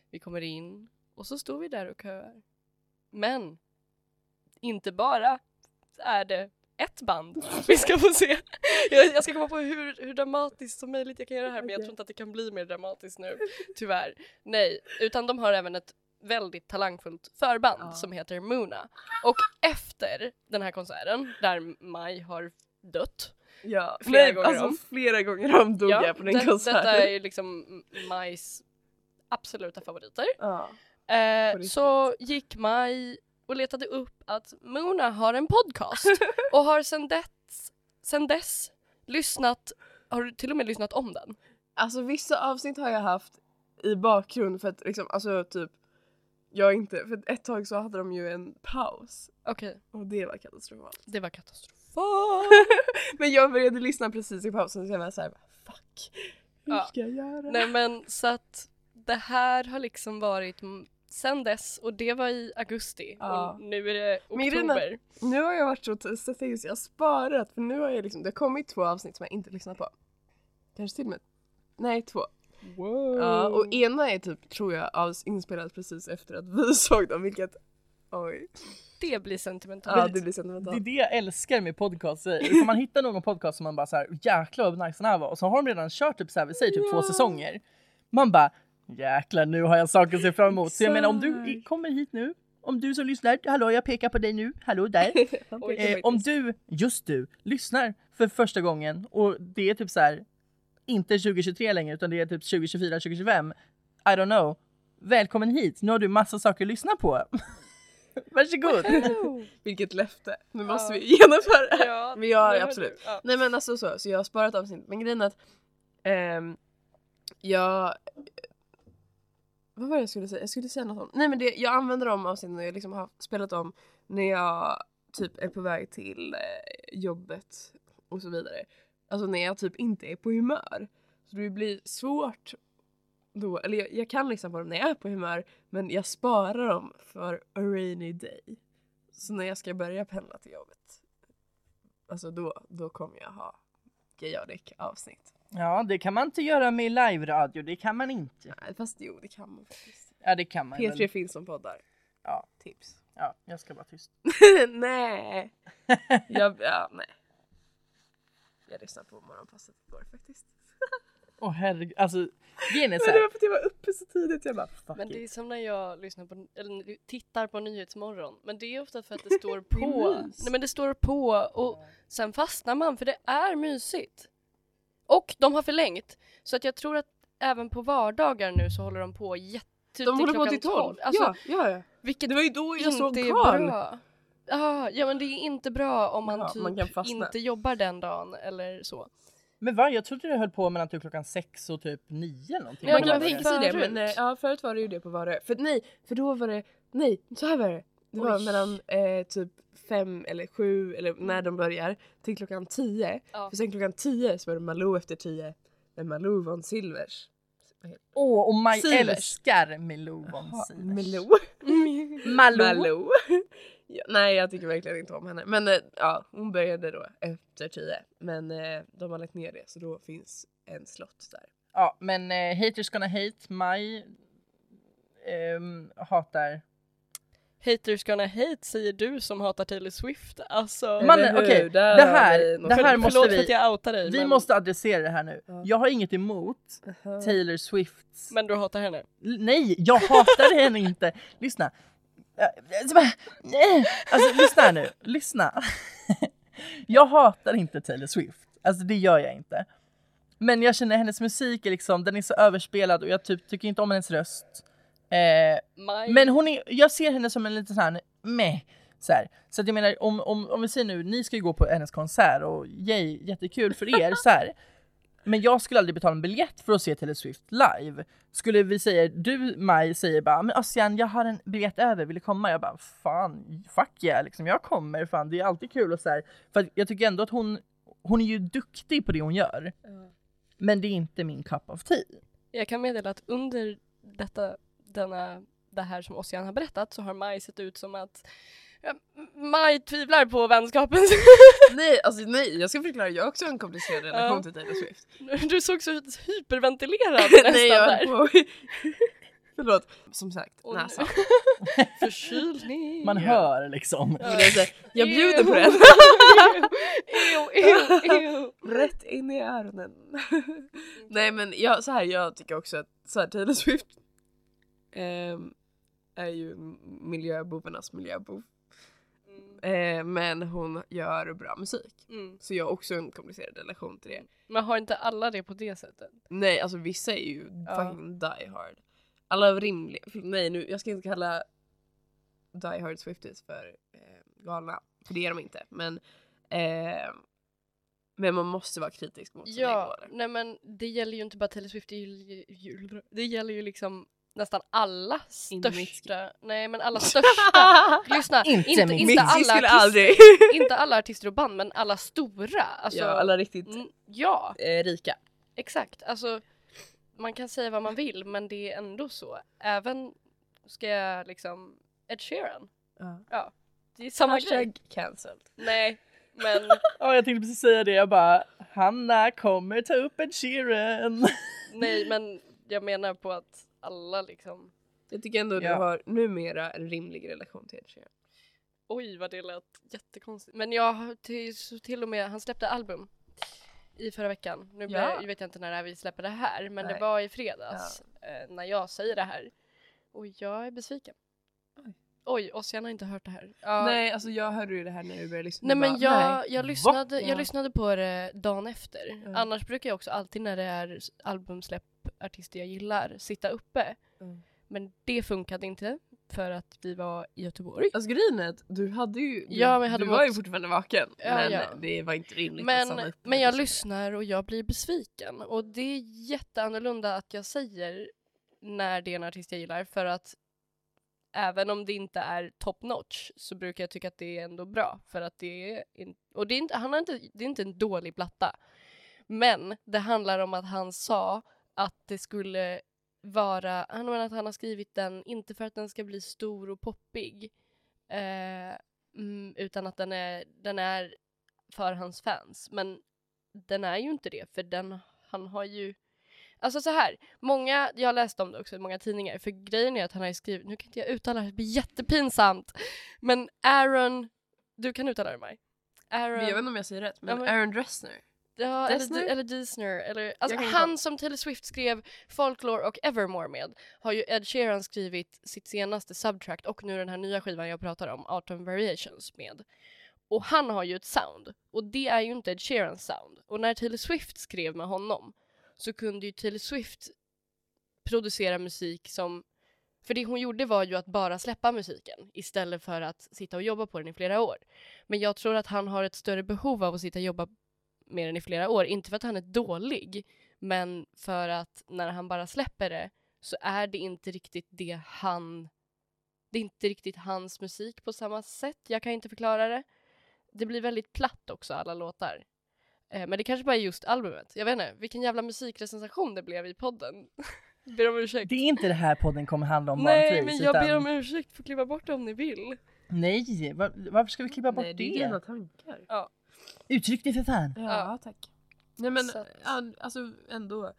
S3: Vi kommer in och så står vi där och köar. Men inte bara är det ett band vi ska få se. Jag, jag ska komma på hur, hur dramatiskt som möjligt jag kan göra det här men jag tror inte att det kan bli mer dramatiskt nu. Tyvärr. Nej, utan de har även ett väldigt talangfullt förband
S1: Ja.
S3: som heter Muna. Och efter den här konserten där Maj har dött
S1: Ja,
S3: Flera
S1: nej,
S3: gånger
S1: alltså,
S3: om.
S1: Flera gånger om dog jag på den
S3: det-
S1: konserten.
S3: Detta är liksom Majs absoluta favoriter.
S1: Ja.
S3: Eh, så gick Maj och letade upp att Mona har en podcast och har sen dess, sen dess lyssnat, har du till och med lyssnat om den?
S1: Alltså vissa avsnitt har jag haft i bakgrund för att liksom, alltså typ jag inte, för ett tag så hade de ju en paus
S3: Okej,
S1: och det var katastrofalt.
S3: det var katastrofalt.
S1: Men jag började lyssna precis i pausen så jag var såhär fuck, hur
S3: Ja.
S1: ska jag göra?
S3: Nej men så att det här har liksom varit sen dess och det var i augusti
S1: Ja.
S3: och nu är det
S1: Men grejen är-
S3: oktober.
S1: Nu har jag varit så strategisk, jag har sparat för nu har jag liksom, det har kommit två avsnitt som jag inte lyssnat på. Kanske till och med, nej två.
S3: Wow.
S1: Ja, och ena är typ, tror jag, av- inspelat precis efter att vi såg dem vilket Oj.
S3: Det blir sentimentalt.
S1: Ja det blir
S2: Det är
S1: sentimentalt.
S2: det jag älskar med podcaster. Får man hitta någon podcast som man bara så här, jäklar vad nice den här var och så har de redan kört typ så här, vi säger typ två säsonger. Man bara jäklar nu har jag saker att se fram emot. Så jag menar om du kommer hit nu, om du som lyssnar, hallå jag pekar på dig nu, hallå där. Eh, om du, just du, lyssnar för första gången och det är typ så här inte 2023 längre utan det är typ 2024, 2025. I don't know. Välkommen hit, nu har du massa saker att lyssna på. Varsågod.
S1: Vilket löfte. Nu måste
S3: Ja.
S1: vi genomföra det.
S3: Ja,
S1: Men ja,
S3: det var
S1: absolut.
S3: Ja.
S1: Nej men alltså så, så jag har sparat avsnitt. Men grejen är att ehm, jag... Vad var det jag skulle säga? Jag skulle säga något om... Nej men det, jag använder de avsnitten jag liksom har spelat om när jag typ är på väg till eh, jobbet och så vidare. Alltså när jag typ inte är på humör. Så det blir svårt då, eller jag, jag kan liksom lyssna på dem när jag är på humör men jag sparar dem för a rainy day. Så när jag ska börja pendla till jobbet Alltså då, då kommer jag ha Gayotic avsnitt.
S2: Ja, det kan man inte göra med live-radio, det kan man inte.
S1: Nej, fast jo det kan man faktiskt.
S2: Ja, det kan man
S1: P3
S2: väl.
S1: finns som poddar.
S2: Ja.
S1: Tips.
S2: Ja, jag ska vara tyst.
S1: nej. Jag, ja, nej. Jag lyssnade på morgonpasset igår faktiskt.
S2: Åh herregud, alltså grejen är så
S1: Men det var för att jag var uppe så tidigt. Jag bara fuck
S3: Men det är
S1: it.
S3: som när jag lyssnar på, eller tittar på Nyhetsmorgon. Men det är ofta för att det står på. Nej men det står på och sen fastnar man för det är mysigt. Och de har förlängt. Så att jag tror att även på vardagar nu så håller de på jätte
S1: De håller på till 12.
S3: Alltså,
S1: ja, ja, ja.
S3: vilket
S1: Det var ju då jag såg
S3: inte är
S1: Karl.
S3: bra. Ja, ja men det är inte bra om man
S1: Ja,
S3: typ
S1: man
S3: inte jobbar den dagen eller så.
S2: Men va? Jag trodde det höll på mellan typ klockan sex och typ nio någonting.
S3: Ja,
S1: man kan
S3: var
S1: tänka sig det men eh, ja, förut var det ju det på vardagar. För nej, för då var det, nej så här var det. Det var
S3: Oj.
S1: mellan eh, typ fem eller sju eller när de börjar till klockan tio.
S3: Ja.
S1: För sen klockan tio så var det Malou efter tio med Malou von Silvers.
S2: Åh, och Maj älskar Milou von Sivers.
S1: Malou.
S2: Malou.
S1: Malou. ja, nej jag tycker verkligen inte om henne. Men eh, ja, hon började då efter tio. Men eh, de har lagt ner det så då finns en slott där.
S2: Ja, men eh, haters gonna hate. Maj ehm, hatar...
S3: Haters gonna hate säger du som hatar Taylor Swift. Alltså.
S2: Man,
S1: Eller hur?
S2: okej,
S1: Där
S2: det här,
S1: vi
S2: det här
S3: Förlåt
S2: måste
S3: för att
S2: vi...
S3: jag outar dig.
S2: Vi
S3: men,
S2: måste adressera det här nu.
S1: Ja.
S2: Jag har inget emot Taylor Swifts...
S3: men du hatar henne.
S2: L- Nej, jag hatar henne inte. Lyssna. Alltså. Alltså lyssna här nu, lyssna. Jag hatar inte Taylor Swift. Alltså det gör jag inte. Men jag känner hennes musik är liksom, den är så överspelad och jag typ tycker inte om hennes röst. Eh, men hon är, jag ser henne som en liten sån här meh. Så, här. så att jag menar om, om, om vi säger nu, ni ska ju gå på hennes konsert och yay, jättekul för er så här. Men jag skulle aldrig betala en biljett för att se Taylor Swift live. Skulle vi säga, du Maj säger bara men Ossian jag har en biljett över, vill du komma? Jag bara fan, fuck yeah liksom jag kommer fan det är alltid kul och så här. För jag tycker ändå att hon, hon är ju duktig på det hon gör. Men det är inte min cup of tea.
S3: Jag kan meddela att under detta, denna, det här som Ossian har berättat så har Maj sett ut som att ja, Maj tvivlar på vänskapen.
S1: Nej, alltså nej, jag ska förklara. Jag har också en komplicerad relation
S3: Ja.
S1: till Taylor Swift.
S3: Du såg så hyperventilerad nästan
S1: nej, jag
S3: där.
S1: på. Förlåt. Som sagt,
S3: Åh,
S1: näsan.
S3: Förkylning.
S2: Man hör liksom.
S1: Här, jag bjuder på den.
S3: Ew, ew, ew.
S1: Rätt in i öronen. Nej men jag, så här, jag tycker också att så här, Taylor Swift ehm, är ju miljöbovarnas miljöbov. Eh, men hon gör bra musik.
S3: Mm.
S1: Så jag har också en komplicerad relation till det.
S3: Men har inte alla det på det sättet?
S1: Nej alltså vissa är ju
S3: Ja.
S1: fucking die hard. Alla är rimliga. Nej nu, jag ska inte kalla die hard Swifties för eh, galna. För det är de inte. Men, eh, men man måste vara kritisk mot sina
S3: Ja,
S1: idoler.
S3: nej men det gäller ju inte bara Taylor Swift, det, gäller ju- det gäller ju liksom nästan alla
S1: Inte
S3: största, nej men alla största, lyssna,
S2: Inte
S3: inte, inte, alla artister, inte alla artister och band men alla stora, alltså,
S1: ja, alla riktigt
S3: mm, ja,
S1: eh, rika.
S3: exakt, alltså man kan säga vad man vill men det är ändå så, även ska jag liksom, Ed Sheeran,
S1: Ja.
S3: det är samma grej,
S1: Hashtag cancelled.
S3: nej men
S2: Ja, jag tänkte precis säga det. Jag bara, Hanna kommer ta upp en Sheeran.
S3: Nej men jag menar på att alla liksom
S1: Jag tycker ändå att
S2: Ja.
S1: du har numera en rimlig relation till Ed Sheeran.
S3: Oj vad det lät jättekonstigt. Men jag har till, till och med, han släppte album i förra veckan. Nu
S1: Ja.
S3: jag vet jag inte när vi släpper det här men
S1: Nej.
S3: det var i fredags eh, när jag säger det här. Och jag är besviken.
S1: Oj.
S3: Oj, Ossian har inte hört det här. Ja,
S1: Nej, alltså jag hörde ju det här när du började lyssna.
S3: Nej men
S1: bara,
S3: jag,
S1: nej.
S3: jag, lyssnade,
S1: Ja.
S3: jag lyssnade på det dagen efter.
S1: Ja.
S3: Annars brukar jag också alltid när det är albumsläpp artister jag gillar sitta uppe.
S1: Mm.
S3: Men det funkade inte för att vi var i Göteborg.
S1: Alltså att du hade ju,
S3: Ja, men hade
S1: du var ju
S3: mått-
S1: fortfarande vaken.
S3: Ja,
S1: men
S3: ja.
S1: det var inte rimligt att
S3: Men,
S1: stanna upp
S3: men jag lyssnar och jag blir besviken. Och det är jätteannorlunda att jag säger när det är en artist jag gillar för att även om det inte är top notch så brukar jag tycka att det är ändå bra för att det är in, och det är inte, han har inte, det är inte en dålig platta. Men det handlar om att han sa att det skulle vara, han menar att han har skrivit den inte för att den ska bli stor och poppig eh, mm, utan att den är, den är för hans fans. Men den är ju inte det för den, han har ju Alltså så här, många, jag har läst om det också i många tidningar för grejen är att han har skrivit, nu kan inte jag uttala det, det blir jättepinsamt. Men Aaron, du kan uttala det Maj. Aaron,
S1: jag vet inte om jag säger rätt, men,
S3: Ja, men-
S1: Aaron Dressner.
S3: Ja,
S1: Dessner?
S3: eller, eller Disner. Eller, alltså han
S1: kolla.
S3: som Taylor Swift skrev Folklore och Evermore med har ju Ed Sheeran skrivit sitt senaste subtract och nu den här nya skivan jag pratar om, Autumn Variations med. Och han har ju ett sound och det är ju inte Ed Sheerans sound. Och när Taylor Swift skrev med honom så kunde ju Taylor Swift producera musik som för det hon gjorde var ju att bara släppa musiken istället för att sitta och jobba på den i flera år. Men jag tror att han har ett större behov av att sitta och jobba med den i flera år. Inte för att han är dålig, men för att när han bara släpper det så är det inte riktigt det han... Det är inte riktigt hans musik på samma sätt. Jag kan inte förklara det. Det blir väldigt platt också, alla låtar. Eh, men det kanske bara är just albumet. Jag vet inte, vilken jävla musikrecension det blev i podden. ber om ursäkt.
S2: Det är inte det här podden kommer handla om
S3: Nej,
S2: vanligtvis.
S3: men jag
S2: utan...
S3: ber om ursäkt för att klippa bort det om ni vill.
S2: Nej, va- varför ska vi klippa bort
S1: Nej, det
S2: det?
S1: är dina tankar.
S2: Uttryck det för fan.
S1: Ja, tack. Nej men
S3: Så
S1: alltså ändå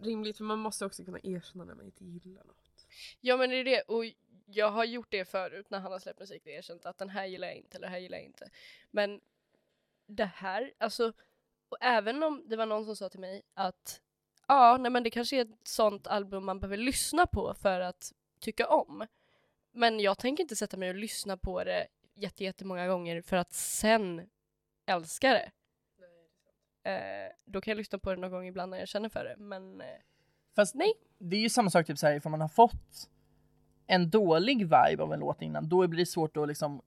S1: rimligt för man måste också kunna erkänna när man inte gillar något.
S3: Ja men det är det och jag har gjort det förut när han har släppt musik och erkänt att den här gillar jag inte eller den här gillar jag inte. Men det här, alltså och även om det var någon som sa till mig att ja, nej men det kanske är ett sånt album man behöver lyssna på för att tycka om. Men jag tänker inte sätta mig och lyssna på det jätte, jättemånga gånger för att sen älska det. Eh, då kan jag lyssna på det någon gång ibland när jag känner för det men eh,
S2: Fast
S3: Nej.
S2: det är ju samma sak typ såhär ifall man har fått en dålig vibe av en låt innan, då blir det svårt att liksom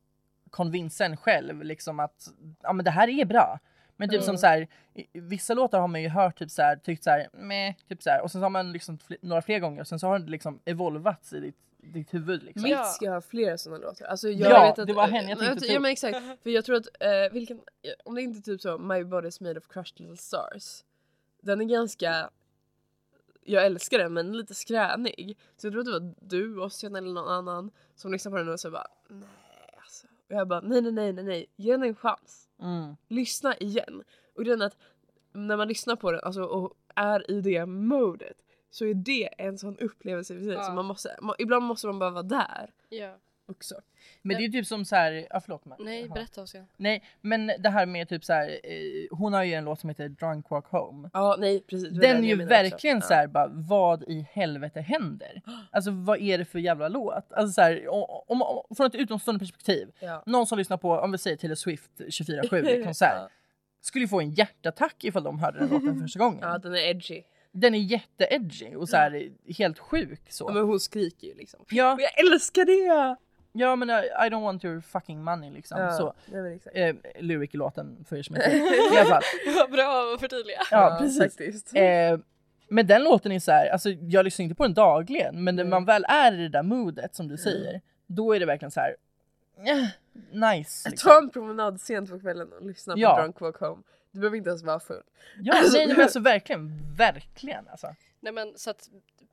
S2: konvinsa en själv liksom att ja men det här är bra. Men typ som
S3: Mm.
S2: så här, i- vissa låtar har man ju hört typ så här, tyckt så här, meh, typ så här, och sen så har man liksom fl- några fler gånger och sen så har det liksom evolvats i ditt, ditt huvud liksom.
S3: Ja.
S1: Mitt ska ha flera sådana låtar. Alltså jag
S2: Ja,
S1: vet att,
S2: det var henne jag tänkte
S1: Ja
S2: ta
S1: men exakt. För jag tror att, eh, vilken, om det inte är typ så My body's made of crushed little stars. Den är ganska, jag älskar den men lite skränig. Så jag tror att det var du, Ossian eller någon annan som lyssnade på den och så bara nej alltså. Och jag bara nej nej nej nej nej, ge den en chans.
S2: Mm.
S1: Lyssna igen. Och grejen är att när man lyssnar på den alltså, och är i det modet så är det en sån upplevelse i
S3: Ja.
S1: så man måste, man, ibland måste man bara vara där
S3: ja.
S1: också.
S2: Men det är ju typ som så här, ja förlåt mig.
S3: Nej,
S2: Jaha.
S3: berätta Oskar.
S2: Nej men det här med typ så här, eh, hon har ju en låt som heter Drunk Walk Home.
S1: Ja nej precis.
S2: Den är ju
S1: också.
S2: verkligen
S1: Ja.
S2: så här, bara vad i helvete händer? Alltså vad är det för jävla låt? Alltså så här, om, om, om, från ett utomstående perspektiv.
S1: Ja.
S2: Någon som lyssnar på, om vi säger Taylor Swift 24-7 i konsert.
S1: Ja.
S2: Skulle ju få en hjärtattack ifall de hörde den låten första gången.
S1: ja den är edgy.
S2: Den är jätteedgy och så här, helt sjuk
S1: Ja,
S2: så.
S1: men hon skriker ju liksom.
S2: Ja,
S1: Och jag älskar det!
S2: ja men I, I don't want your fucking money liksom. Så.
S1: men exakt.
S2: Eh, lyric i låten för er som inte. I alla fall.
S3: Vad bra att förtydliga.
S2: Ja, precis. Eh, men den låten är så här, alltså jag lyssnar inte på den dagligen men när
S1: Mm.
S2: man väl är i det där modet som du säger, då är det verkligen så här. eh, nice. Liksom.
S1: Ta en promenad sent på kvällen och lyssna på
S2: Ja.
S1: Drunk Walk Home. Du behöver inte ens vara full.
S2: Ja, nej, nej men alltså verkligen, verkligen alltså.
S3: Nej men så att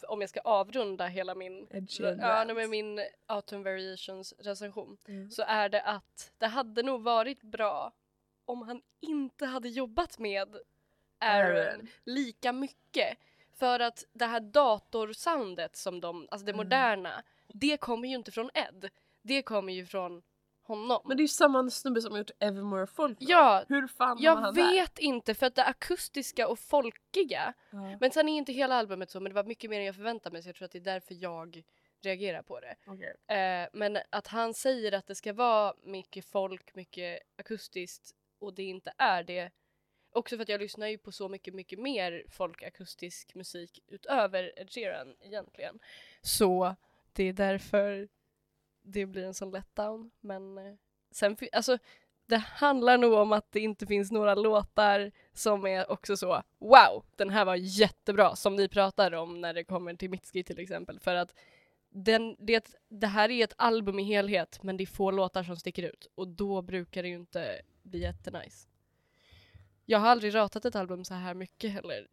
S3: om jag ska avrunda hela min, ja, nej, men min Autumn Variations recension
S1: Mm.
S3: så är det att det hade nog varit bra om han inte hade jobbat med Aaron
S1: Aaron.
S3: lika mycket. För att det här datorsoundet som de, alltså det
S1: Mm.
S3: moderna, det kommer ju inte från Ed. Det kommer ju från honom.
S1: Men det är ju samma snubbe som har gjort Evermore Folk.
S3: Ja,
S1: Hur fan
S3: jag
S1: han där?
S3: vet inte för att det akustiska och folkiga,
S1: Ja.
S3: men sen är inte hela albumet så men det var mycket mer än jag förväntade mig så jag tror att det är därför jag reagerar på det.
S1: Okej.
S3: Eh, men att han säger att det ska vara mycket folk, mycket akustiskt och det inte är det. Också för att jag lyssnar ju på så mycket, mycket mer folkakustisk musik utöver Ed Sheeran egentligen. Så det är därför det blir en sån letdown. Men eh, sen, alltså det handlar nog om att det inte finns några låtar som är också så wow, den här var jättebra som ni pratar om när det kommer till Mitski till exempel. För att den, det, det här är ett album i helhet men det är få låtar som sticker ut och då brukar det ju inte bli jättenice. Jag har aldrig ratat ett album så här mycket heller.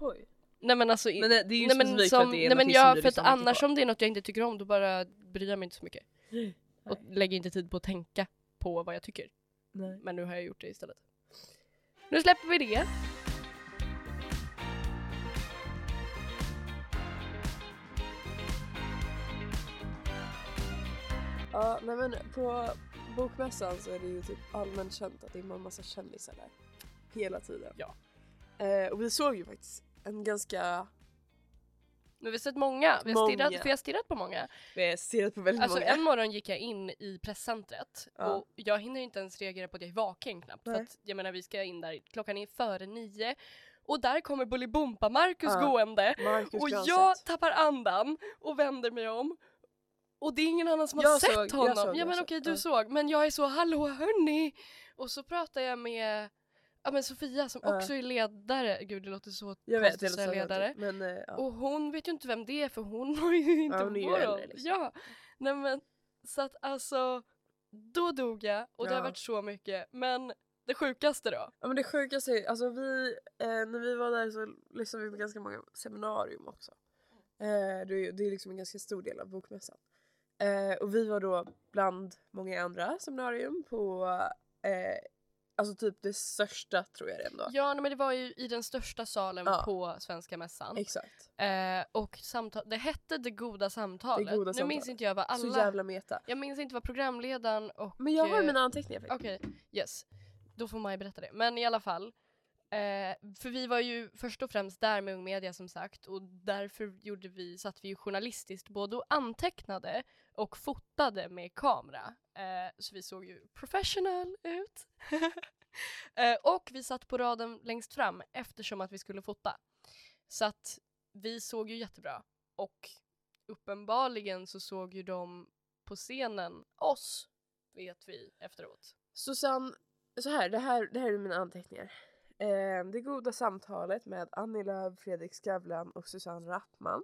S1: Oj.
S3: Nej men alltså,
S1: Men det, det är ju
S3: nej, men som, nej, men jag, för att
S1: mycket
S3: annars
S1: på.
S3: om det är något jag inte tycker om då bara bryr jag mig inte så mycket. Och lägger inte tid på att tänka på vad jag tycker.
S1: Nej.
S3: Men nu har jag gjort det istället. Nu släpper vi det.
S1: Ja, nej men på bokmässan så är det ju typ allmänt känt att det är en massa kändisar där. Hela tiden.
S3: Ja.
S1: Eh, och vi såg ju faktiskt en ganska,
S3: Har vi sett många. Vi har stirrat,
S1: Många.
S3: jag har stirrat på många.
S1: vi har stirrat på väldigt
S3: Alltså
S1: många.
S3: en morgon gick jag in i presscentret
S1: Ja.
S3: och jag hinner inte ens reagera på att jag är vaken knappt. För att jag menar vi ska in där, klockan är före nio och där kommer Bolibompa-Marcus
S1: Ja.
S3: gående
S1: Marcus
S3: och
S1: Granstedt.
S3: jag tappar andan och vänder mig om och det är ingen annan som har
S1: Jag
S3: sett
S1: såg, jag
S3: honom.
S1: såg,
S3: ja
S1: jag
S3: men okej du
S1: ja.
S3: såg men jag är så hallå hörni och så pratar jag med ja, men Sofia som
S1: Ja.
S3: också är ledare. Gud det låter så
S1: jag vet,
S3: konstigt att säga ledare.
S1: Men eh, ja.
S3: Och hon vet ju inte vem det är för hon har ju inte
S1: hon är liksom.
S3: Ja, nej men så att alltså då dog jag och det har
S1: Ja.
S3: varit så mycket men det sjukaste då?
S1: ja men det sjukaste alltså vi, eh, när vi var där så lyssnade vi på ganska många seminarium också. Eh, det, är, det är liksom en ganska stor del av bokmässan. Eh, och vi var då bland många andra seminarium på eh, Alltså typ det största tror jag det ändå.
S3: Ja men det var ju i den största salen
S1: Ja.
S3: på Svenska Mässan.
S1: Exakt.
S3: Eh, och samtal, det hette Det goda samtalet.
S1: Det goda
S3: nu minns
S1: samtalet.
S3: inte jag vad alla...
S1: Så jävla meta.
S3: Jag minns inte vad programledaren och...
S1: Men jag har
S3: eh,
S1: mina anteckningar faktiskt.
S3: Okej, yes. Då får Maj berätta det. Men i alla fall. Eh, för vi var ju först och främst där med Ung Media som sagt och därför gjorde vi, satt vi ju journalistiskt både och antecknade och fotade med kamera. Eh, så vi såg ju professional ut. eh, och vi satt på raden längst fram eftersom att vi skulle fota. Så att vi såg ju jättebra och uppenbarligen så såg ju de på scenen oss, vet vi efteråt.
S1: Susanne, så här, det här, det här är mina anteckningar. Eh, det goda samtalet med Annie Lööf, Fredrik Skavlan och Susanne Rappman.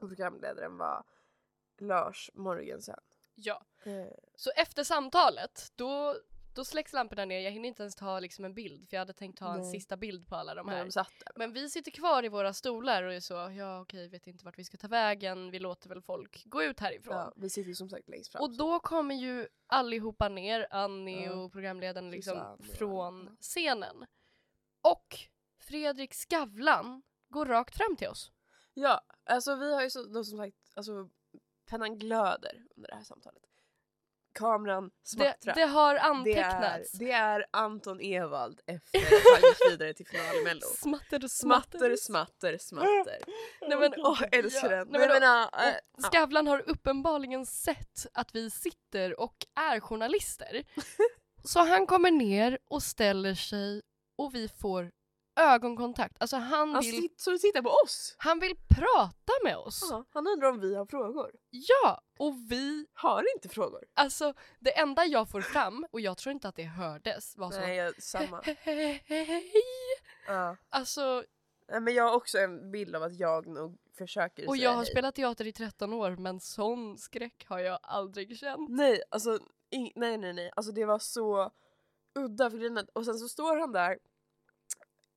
S1: Och programledaren var Lars Morgensen.
S3: Ja.
S1: Eh,
S3: Så efter samtalet, då, då släcks lamporna ner. Jag hinner inte ens ta liksom en bild för jag hade tänkt ta en
S1: Nej.
S3: sista bild på alla de här.
S1: de.
S3: Men vi sitter kvar i våra stolar och är så, ja okej, vet inte vart vi ska ta vägen. Vi låter väl folk gå ut härifrån.
S1: Ja, vi sitter ju som sagt längst fram.
S3: Och då kommer ju allihopa ner, Annie
S1: Ja.
S3: och programledaren liksom
S1: Susanne
S3: från
S1: alla.
S3: scenen. Och Fredrik Skavlan går rakt fram till oss.
S1: Ja, alltså vi har ju så, då som sagt, alltså pennan glöder under det här samtalet. Kameran
S3: Det,
S1: smattrar.
S3: det har
S1: det, är,
S3: antecknats.
S1: det är Anton Ewald efter att han gick vidare till final i mello.
S3: Smatter
S1: Smatter, smatter, smatter.
S3: Nej, men,
S1: Åh, älskar den.
S3: Nej,
S1: Men
S3: men,
S1: äh.
S3: Skavlan har uppenbarligen sett att vi sitter och är journalister. Så han kommer ner och ställer sig och vi får ögonkontakt. Alltså han
S1: Han
S3: vill,
S1: så tittar på oss.
S3: han vill prata med oss.
S1: Ja, han undrar om vi har frågor.
S3: Ja, och vi,
S1: Har inte frågor.
S3: alltså det enda jag får fram, och jag tror inte att det hördes, var så
S1: Nej, jag, samma.
S3: hej.
S1: Ja.
S3: Alltså,
S1: Nej, Men jag har också en bild av att jag nog försöker
S3: och
S1: säga
S3: jag har
S1: hej.
S3: spelat teater i 13 år men sån skräck har jag aldrig känt.
S1: Nej, alltså nej nej nej. Alltså det var så udda för grejen Och sen så står han där.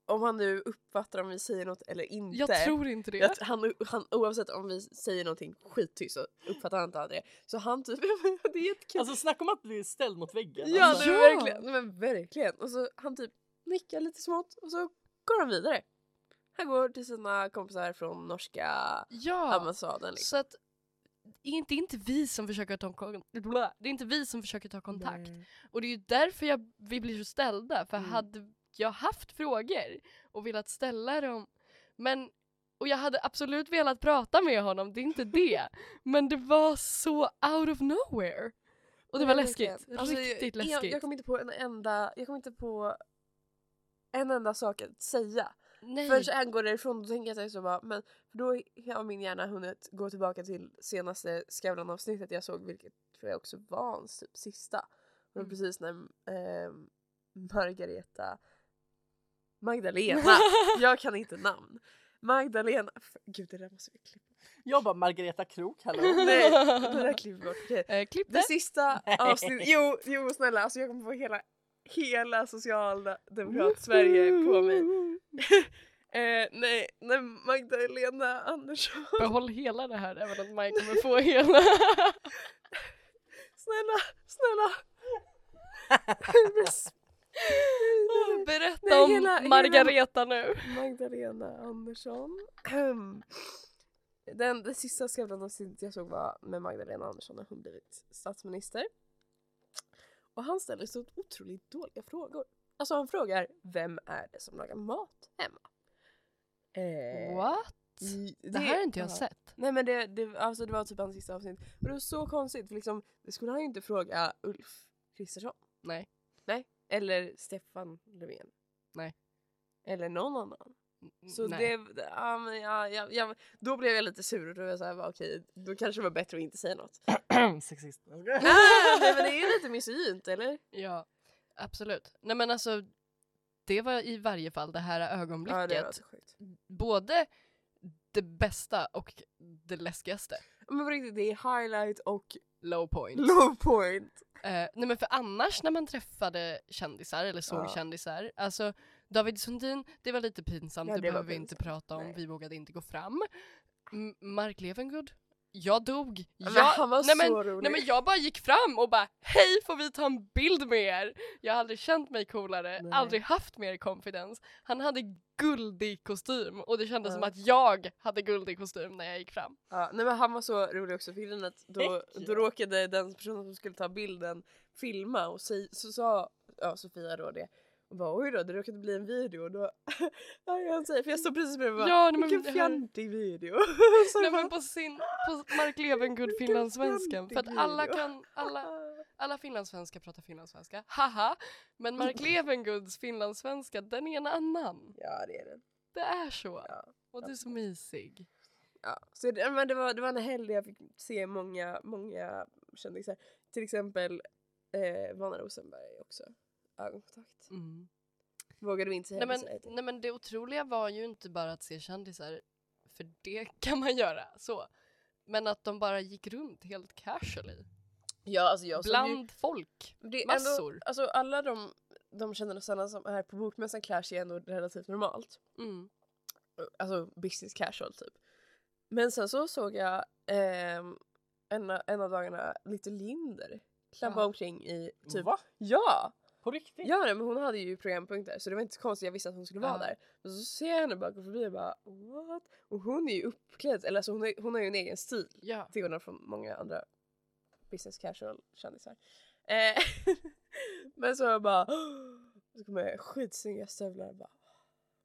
S1: Om han nu uppfattar om vi säger något eller inte.
S3: Jag tror inte det.
S1: Jag- han, han, oavsett om vi säger någonting skittyst så uppfattar han inte han det. Så han typ, det är jättekul.
S2: Alltså snacka om att bli ställd mot väggen.
S1: ja,
S2: alltså.
S1: nej, men verkligen, nej, men verkligen. Och så han typ nickar lite smått och så går han vidare. Han går till sina kompisar från norska
S3: Ja,
S1: ambassaden. Liksom.
S3: så att det är inte, inte vi som försöker ta kon- det är inte vi som försöker ta kontakt. Och det är ju därför jag, vi blir så ställda. För
S1: Mm.
S3: hade jag haft frågor och velat ställa dem, men och jag hade absolut velat prata med honom, det är inte det. Men det var så out of nowhere. Och det var läskigt.
S1: Alltså,
S3: Riktigt läskigt.
S1: Jag, jag kom inte på en enda, jag kom inte på en enda sak att säga.
S3: Nej.
S1: Förrän han går därifrån då tänker jag så bara, men för då har min hjärna hunnit gå tillbaka till senaste Skavlan avsnittet jag såg vilket tror jag också var hans typ sista. Och
S3: Mm.
S1: precis när eh, Margareta Magdalena, jag kan inte namn. Magdalena, gud det där måste vi klippa.
S2: Jag bara Margareta Krok, hallå.
S1: Nej, det där klipper vi bort. Okej.
S3: Eh, klipp
S1: Det
S3: det.
S1: sista avsnittet, jo, jo snälla alltså jag kommer få hela, hela socialdemokrat Sverige på mig. eh, nej, nej, Magdalena Andersson.
S3: Behåll hela det här även om Maj kommer få hela.
S1: Snälla, snälla.
S3: Berätta
S1: Nej,
S3: om
S1: hela- hela-
S3: Margareta nu.
S1: Magdalena Andersson. Den, den sista Skavlan-avsnittet jag såg var med Magdalena Andersson när hon blivit statsminister. Och han ställer så otroligt dåliga frågor. Alltså han frågar vem är det som lagar mat hemma? Eh,
S3: What?
S1: i-
S3: Det här har inte jag
S1: ja.
S3: sett.
S1: Nej men det, det, alltså det var typ hans sista avsnitt. Och det var så konstigt för liksom, det skulle han ju inte fråga Ulf Kristersson.
S3: Nej.
S1: Nej. Eller Stefan Löfven.
S3: Nej.
S1: Eller någon annan. Så
S3: Nej.
S1: det, ja, men ja, ja, ja, då blev jag lite sur och då var jag såhär, okej, då kanske det var bättre att inte säga något.
S2: Sexist.
S1: nej, men det är ju lite misogynt eller?
S3: Ja, absolut. Nej men alltså, det var i varje fall det här ögonblicket.
S1: Ja det var så sjukt.
S3: Både det bästa och det läskigaste.
S1: Men på riktigt, det är highlight och
S3: Low point.
S1: low point.
S3: Eh, nej men för annars när man träffade kändisar eller såg
S1: Ja.
S3: kändisar, alltså David Sundin, det var lite pinsamt,
S1: Ja,
S3: det,
S1: det
S3: behöver vi inte prata om,
S1: Nej.
S3: vi vågade inte gå fram. M- Mark Levengood, jag dog.
S1: men
S3: jag,
S1: han var
S3: nej, men,
S1: så rolig.
S3: Nej men jag bara gick fram och bara hej får vi ta en bild med er? Jag har aldrig känt mig coolare,
S1: Nej.
S3: aldrig haft mer confidence. Han hade guldig kostym och det kändes
S1: Ja.
S3: som att jag hade guldig kostym när jag gick fram.
S1: Ja, nej men han var så rolig också för grejen är att då, då råkade den personen som skulle ta bilden filma och säg, så sa ja, Sofia då det och bara oj då det råkade bli en video och då jag säger för jag stod precis bredvid och bara
S3: Ja, nej, men
S1: vilken fjantig video. så
S3: Nej
S1: jag
S3: men på sin, på Mark Levengood
S1: Vilken
S3: finlandssvenskan. För att alla kan, alla, alla finlandssvenskar pratar finlandssvenska, haha. Men Mark Levengoods finlandssvenska, den är en annan.
S1: Ja det är det.
S3: Det är så.
S1: Ja,
S3: Och du är så mysig.
S1: Ja, så det, men det, var, det var en helg jag fick se många, många kändisar. Till exempel eh, Vanna Rosenberg också. Ögonkontakt.
S3: Mm.
S1: Vågade vi inte säga
S3: Nej, men, nej men det otroliga var ju inte bara att se kändisar, för det kan man göra så. Men att de bara gick runt helt casually.
S1: Ja alltså jag som ju,
S3: Bland folk.
S1: det är
S3: massor.
S1: Ändå, alltså alla de, de kändisarna som är på bokmässan klär sig ändå relativt normalt.
S3: Mm.
S1: Alltså business casual typ. Men sen så såg jag ehm, en, en av dagarna lite Linder klampa
S3: Ja.
S1: omkring i typ
S2: Va?
S1: Ja!
S2: På riktigt?
S1: Ja nej, men hon hade ju programpunkter så det var inte så konstigt, jag visste att hon skulle vara där. Men så ser jag henne bara gå förbi och bara what? Och hon är ju uppklädd, eller alltså hon, är, hon har ju en egen stil.
S3: Ja.
S1: Till skillnad från många andra business casual kändisar. Eh, men så jag bara så kommer jag skitsnygga stövlar och bara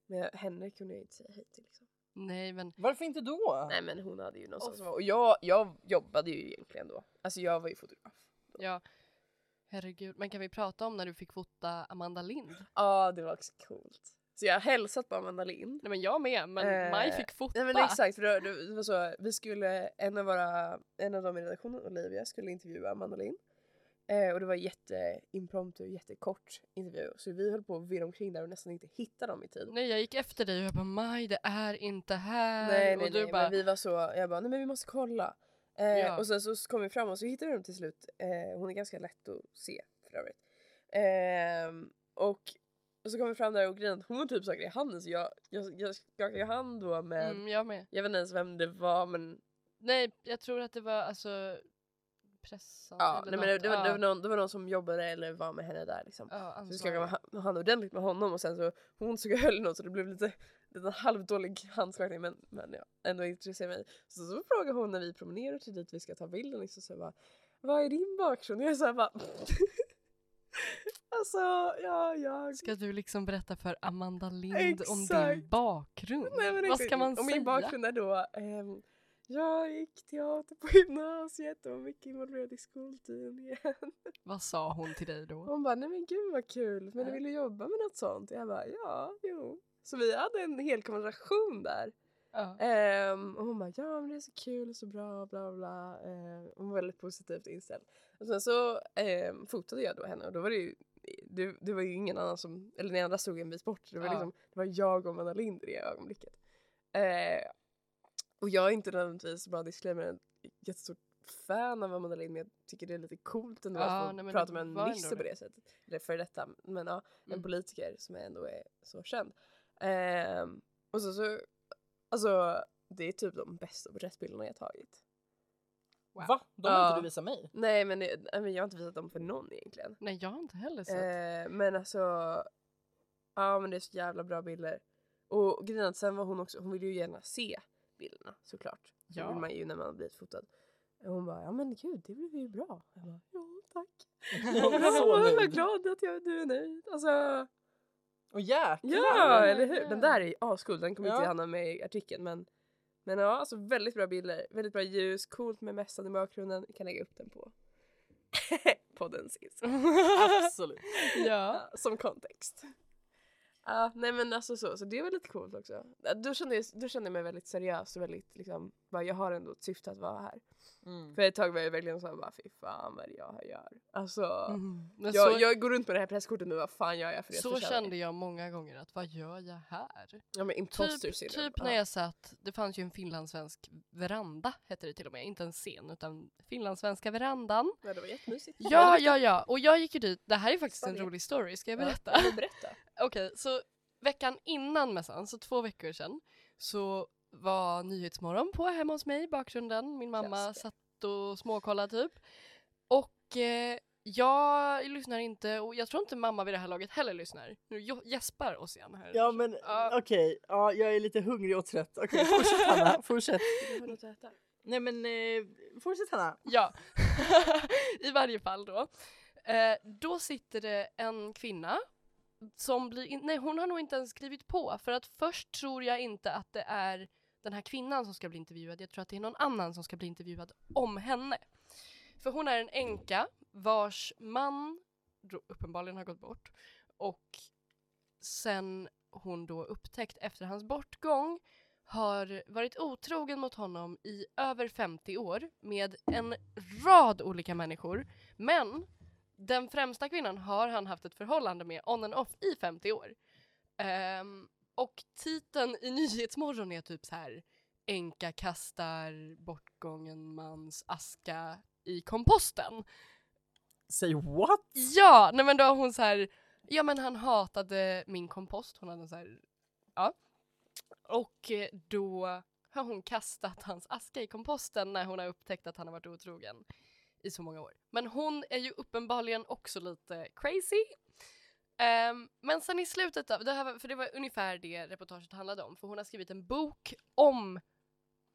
S1: men henne kunde jag inte säga hej till liksom.
S3: Nej men
S2: Varför inte då?
S1: Nej men hon hade ju att vara. Och jag, jag jobbade ju egentligen då. Alltså jag var ju fotograf.
S3: ja. Herregud, men kan vi prata om när du fick fota Amanda Lind?
S1: Ja det var också coolt. Så jag har hälsat på Amanda Lind.
S3: Nej men jag med, men
S1: Eh,
S3: Maj fick fota.
S1: Nej men exakt för det, det var så, vi skulle, en av våra, en av dem i redaktionen, Olivia, skulle intervjua Amanda Lind. Eh, och det var jätteimpromptu, jättekort intervju. Så vi höll på att virra omkring där och nästan inte hittade dem i tid.
S3: Nej jag gick efter dig och jag bara Maj det är inte här.
S1: nej, nej,
S3: och du
S1: nej
S3: bara
S1: men vi var så, jag bara nej men vi måste kolla. Eh,
S3: Ja.
S1: Och sen så kom vi fram och så hittade vi dem till slut. Eh, hon är ganska lätt att se för övrigt. Ehm, och, och så kom vi fram där och grejen hon typ saker i handen så jag, jag, jag skakade hand då med,
S3: mm, jag med.
S1: jag vet inte ens vem det var men
S3: Nej jag tror att det var alltså pressan?
S1: Ja, nej, men det, det, var, det,
S3: Ja.
S1: var någon, det var någon som jobbade eller var med henne där liksom.
S3: Ja,
S1: Så vi ha hand ordentligt med honom och sen så hon såg jag höll något så det blev lite, lite halvdålig handskakning men, men ja, ändå intresserade mig. Så, så frågade hon när vi promenerar till dit vi ska ta bilden liksom, så bara Vad är din bakgrund? Och jag såhär bara Alltså ja jag
S3: Ska du liksom berätta för Amanda Lind om
S1: Exakt.
S3: din bakgrund?
S1: Nej, men
S3: Vad ska man
S1: och
S3: säga?
S1: min bakgrund är då ehm, jag gick teater på gymnasiet och var mycket involverad i skoltidningen.
S3: Vad sa hon till dig då?
S1: Hon bara, nej men gud vad kul, men du vill du jobba med något sånt? Jag bara, ja, jo. Så vi hade en hel konversation där.
S3: Ja.
S1: Ehm, och hon bara, ja men det är så kul och så bra, bla bla bla. Ehm, hon var väldigt positivt inställd. Och sen så ehm, fotade jag då henne och då var det ju det, det var ju ingen annan som, eller den andra stod en bit bort. Det var,
S3: Ja.
S1: liksom, det var jag och Amanda Lind i det ögonblicket. Ehm, och jag är inte nödvändigtvis, bara disclaimer, en jättestort fan av Amanda Lind men jag tycker det är lite coolt ändå
S3: Ja,
S1: att få
S3: nej,
S1: prata med en minister på
S3: det.
S1: det sättet. Eller för detta, men ja, en
S3: Mm.
S1: politiker som ändå är så känd. Ehm, och så, så, alltså det är typ de bästa porträttbilderna jag tagit.
S3: Wow.
S2: Va? De har
S1: Ja.
S2: inte du visat mig.
S1: Nej men, det, nej, men jag har inte visat dem för någon egentligen.
S3: Nej jag har inte heller sett.
S1: Eh, men alltså, ja men det är så jävla bra bilder. Och grejen att sen var hon också, hon ville ju gärna se bilderna såklart. Så
S3: Ja.
S1: vill man ju när man har blivit fotad. Och hon bara, ja men gud det blev ju bra. Jag bara, ja tack.
S2: Jag var så
S1: jag är
S2: nöjd.
S1: glad att jag, du är nöjd. Alltså,
S2: Och jäklar!
S1: ja eller hur. Den där är ascool, den kommer
S2: Ja.
S1: inte hamna med i artikeln men men ja, alltså väldigt bra bilder, väldigt bra ljus, coolt med mässan i bakgrunden. Vi kan lägga upp den på poddens Instagram.
S2: Absolut.
S3: ja.
S1: Som kontext. Ja, nej men alltså så, så det var lite coolt också. Då kände jag, då kände jag mig väldigt seriös och väldigt liksom, bara jag har ändå ett syfte att vara här.
S2: Mm.
S1: För ett tag var jag verkligen såhär bara fy fan vad det jag gör? Alltså,
S3: Mm.
S1: Jag,
S3: så,
S1: jag går runt med det här presskortet nu, vad fan gör jag för det?
S3: så kände jag många gånger att vad gör jag här?
S1: Ja men imposter
S3: Typ, typ när jag satt, det fanns ju en finlandssvensk veranda hette det till och med, inte en scen utan finlandssvenska verandan.
S1: Ja, det var jättemysigt.
S3: Ja, ja, ja, och jag gick ju dit, det här är faktiskt en
S1: Spanien.
S3: rolig story, ska jag
S1: Ja,
S3: berätta?
S1: ja, berätta.
S3: Okej, så veckan innan mässan, så två veckor sedan, så var Nyhetsmorgon på hemma hos mig i bakgrunden. Min mamma satt och småkollade typ. Och eh, jag lyssnar inte, och jag tror inte mamma vid det här laget heller lyssnar. Nu gäspar Ossian här.
S2: Ja men
S3: Ja.
S2: okej, ja, jag är lite hungrig och trött. Okej fortsätt Hanna, fortsätt. Nej men eh, fortsätt Hanna.
S3: Ja, i varje fall då. Eh, då sitter det en kvinna som blir, in- nej hon har nog inte ens skrivit på för att först tror jag inte att det är den här kvinnan som ska bli intervjuad, jag tror att det är någon annan som ska bli intervjuad om henne. För hon är en änka vars man uppenbarligen har gått bort och sen hon då upptäckt efter hans bortgång har varit otrogen mot honom i över 50 år med en rad olika människor. Men den främsta kvinnan har han haft ett förhållande med on and off i 50 år. Um, och titeln i Nyhetsmorgon är typ så här Änka kastar bortgången mans aska i komposten.
S2: Say what?
S3: Ja, nej men då har hon så här, ja men han hatade min kompost, hon hade så här, ja. Och eh, då har hon kastat hans aska i komposten när hon har upptäckt att han har varit otrogen i så många år. Men hon är ju uppenbarligen också lite crazy. Um, men sen i slutet av, det här, för det var ungefär det reportaget handlade om, för hon har skrivit en bok om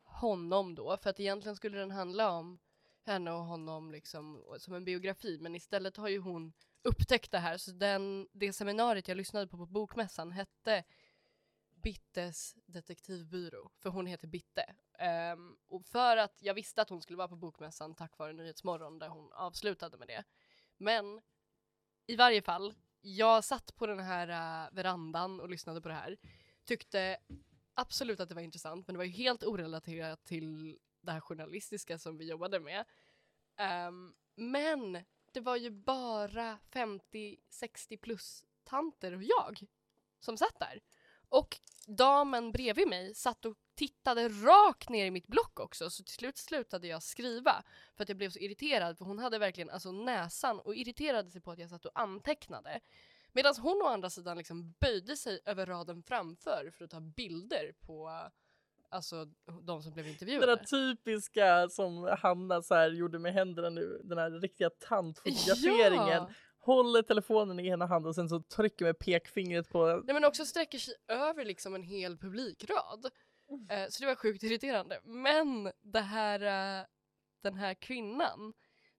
S3: honom då, för att egentligen skulle den handla om henne och honom liksom som en biografi men istället har ju hon upptäckt det här så den, det seminariet jag lyssnade på på bokmässan hette Bittes detektivbyrå för hon heter Bitte. Um, och för att jag visste att hon skulle vara på bokmässan tack vare Nyhetsmorgon där hon avslutade med det. Men i varje fall, jag satt på den här uh, verandan och lyssnade på det här. Tyckte absolut att det var intressant men det var ju helt orelaterat till det här journalistiska som vi jobbade med. Um, men det var ju bara 50-60 plus tanter och jag som satt där. Och damen bredvid mig satt och tittade rakt ner i mitt block också så till slut slutade jag skriva för att jag blev så irriterad för hon hade verkligen alltså näsan och irriterade sig på att jag satt och antecknade. Medan hon å andra sidan liksom böjde sig över raden framför för att ta bilder på alltså de som blev
S2: Den
S3: intervjuade.
S2: där typiska som Hanna så här gjorde med händerna nu, den här riktiga tantfotograferingen.
S3: Ja!
S2: Håller telefonen i ena handen och sen så trycker med pekfingret på...
S3: Nej men också sträcker sig över liksom en hel publikrad.
S2: Mm.
S3: Eh, så det var sjukt irriterande. Men det här, eh, den här kvinnan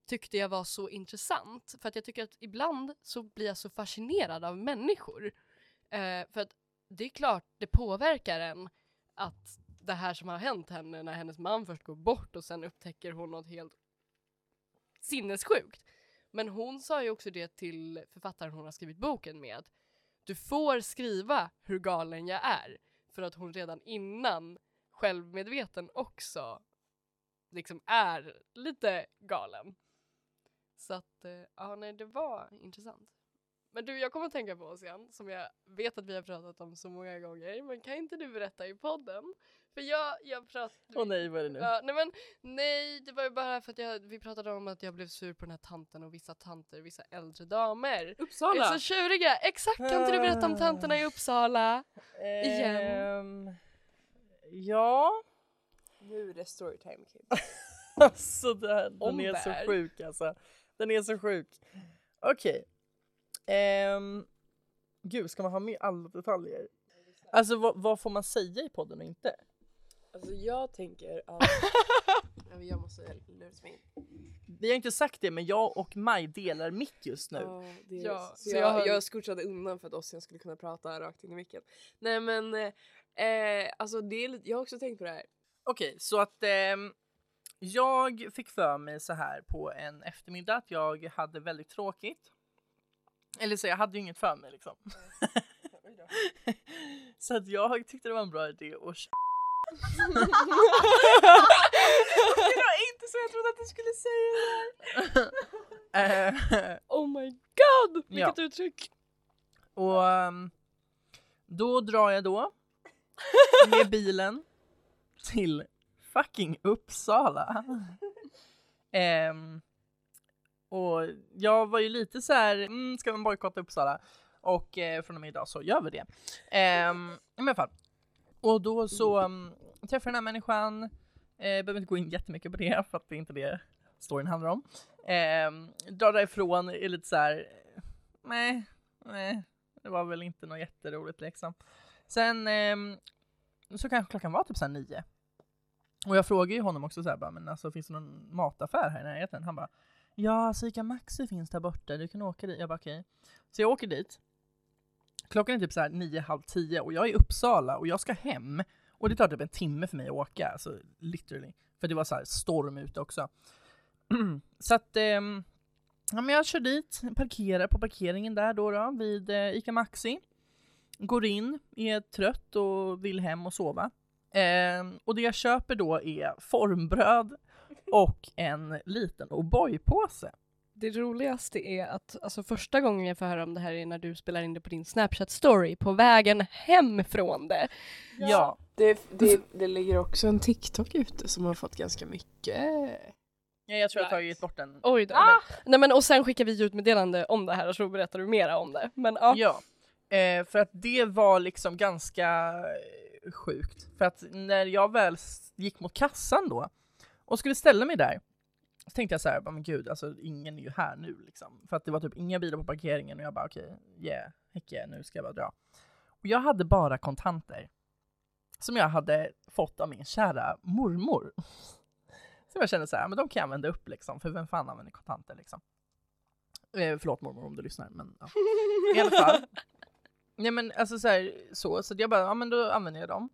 S3: tyckte jag var så intressant. För att jag tycker att ibland så blir jag så fascinerad av människor. Eh, för att det är klart, det påverkar en att det här som har hänt henne när hennes man först går bort och sen upptäcker hon något helt sinnessjukt. Men hon sa ju också det till författaren hon har skrivit boken med att du får skriva hur galen jag är för att hon redan innan självmedveten också liksom är lite galen. Så att, eh, ja nej det var intressant. Men du, jag kommer att tänka på Ossian, som jag vet att vi har pratat om så många gånger, men kan inte du berätta i podden? För jag, jag pratade...
S2: Åh nej, vad är det nu?
S3: Ja, nej men nej, det var ju bara för att jag, vi pratade om att jag blev sur på den här tanten och vissa tanter, vissa äldre damer.
S1: Uppsala!
S3: Är så tjuriga! Exakt, kan inte du berätta om tanterna i Uppsala? igen.
S2: Ehm, ja.
S1: Nu är det storytime kids.
S2: Alltså den, den är så sjuk alltså. Den är så sjuk. Okej. Ehm, gud, ska man ha med alla detaljer? Alltså vad, vad får man säga i podden och inte?
S1: Alltså jag tänker att... ja, jag måste luras mig.
S2: Vi har inte sagt det men jag och Maj delar mick just nu.
S1: Ja, det är,
S3: Ja,
S1: så
S3: så
S1: jag,
S3: jag har-
S1: jag scoochade undan för att Ossian skulle kunna prata rakt in i micken. Nej men, eh, alltså det är lite, jag har också tänkt på det här.
S2: Okej, så att ehm, jag fick för mig så här på en eftermiddag att jag hade väldigt tråkigt. Eller så jag hade ju inget för mig liksom. så att jag tyckte det var en bra idé att Det var inte så jag trodde att du skulle säga det. Eh,
S3: Oh my god!
S2: Ja.
S3: Vilket uttryck!
S2: Och ehm, då drar jag då med bilen till fucking Uppsala. Ehm, och jag var ju lite så här, mm, ska man bojkotta Uppsala? Och eh, från och med idag så gör vi det. Men i alla fall. Och då så um, träffar jag den här människan, eh, behöver inte gå in jättemycket på det för att det är inte det storyn handlar om. Eh, drar därifrån, är lite så här, nej, nej, det var väl inte något jätteroligt liksom. Sen eh, så kanske klockan var typ såhär nio. Och jag frågar ju honom också så här, bara, men alltså finns det någon mataffär här i närheten? Han bara, ja alltså Ica Maxi finns där borta, du kan åka dit. Jag bara okej. Så jag åker dit. Klockan är typ så här nio, halv tio och jag är i Uppsala och jag ska hem. Och det tar typ en timme för mig att åka, alltså literally. För det var så här storm ute också. så att eh, Ja, men jag kör dit, parkerar på parkeringen där då, då vid eh, Ica Maxi. Går in, är trött och vill hem och sova. Eh, och det jag köper då är formbröd och en liten O'boy-påse.
S3: Det roligaste är att alltså, första gången jag får höra om det här är när du spelar in det på din Snapchat-story på vägen hem från det.
S2: Ja.
S1: Det, det, det ligger också en TikTok ute som har fått ganska mycket.
S2: ja, jag tror jag har tagit bort den.
S3: Oj då. Men, nej, men, och sen skickar vi ut meddelande om det här och så berättar du mera om det. Men ja.
S2: Ja, eh, för att det var liksom ganska eh, sjukt. För att när jag väl gick mot kassan då och skulle ställa mig där så tänkte jag så här, "Bara, men gud, alltså ingen är ju här nu liksom. För att det var typ inga bilar på parkeringen och jag bara okej, yeah, heck yeah, nu ska jag bara dra. Och jag hade bara kontanter som jag hade fått av min kära mormor. Så jag kände så här, men de kan jag använda upp liksom, för vem fan använder kontanter liksom? Eh, förlåt mormor om du lyssnar, men ja. I alla fall. Nej men alltså så här, så, så jag bara, ja men då använder jag dem.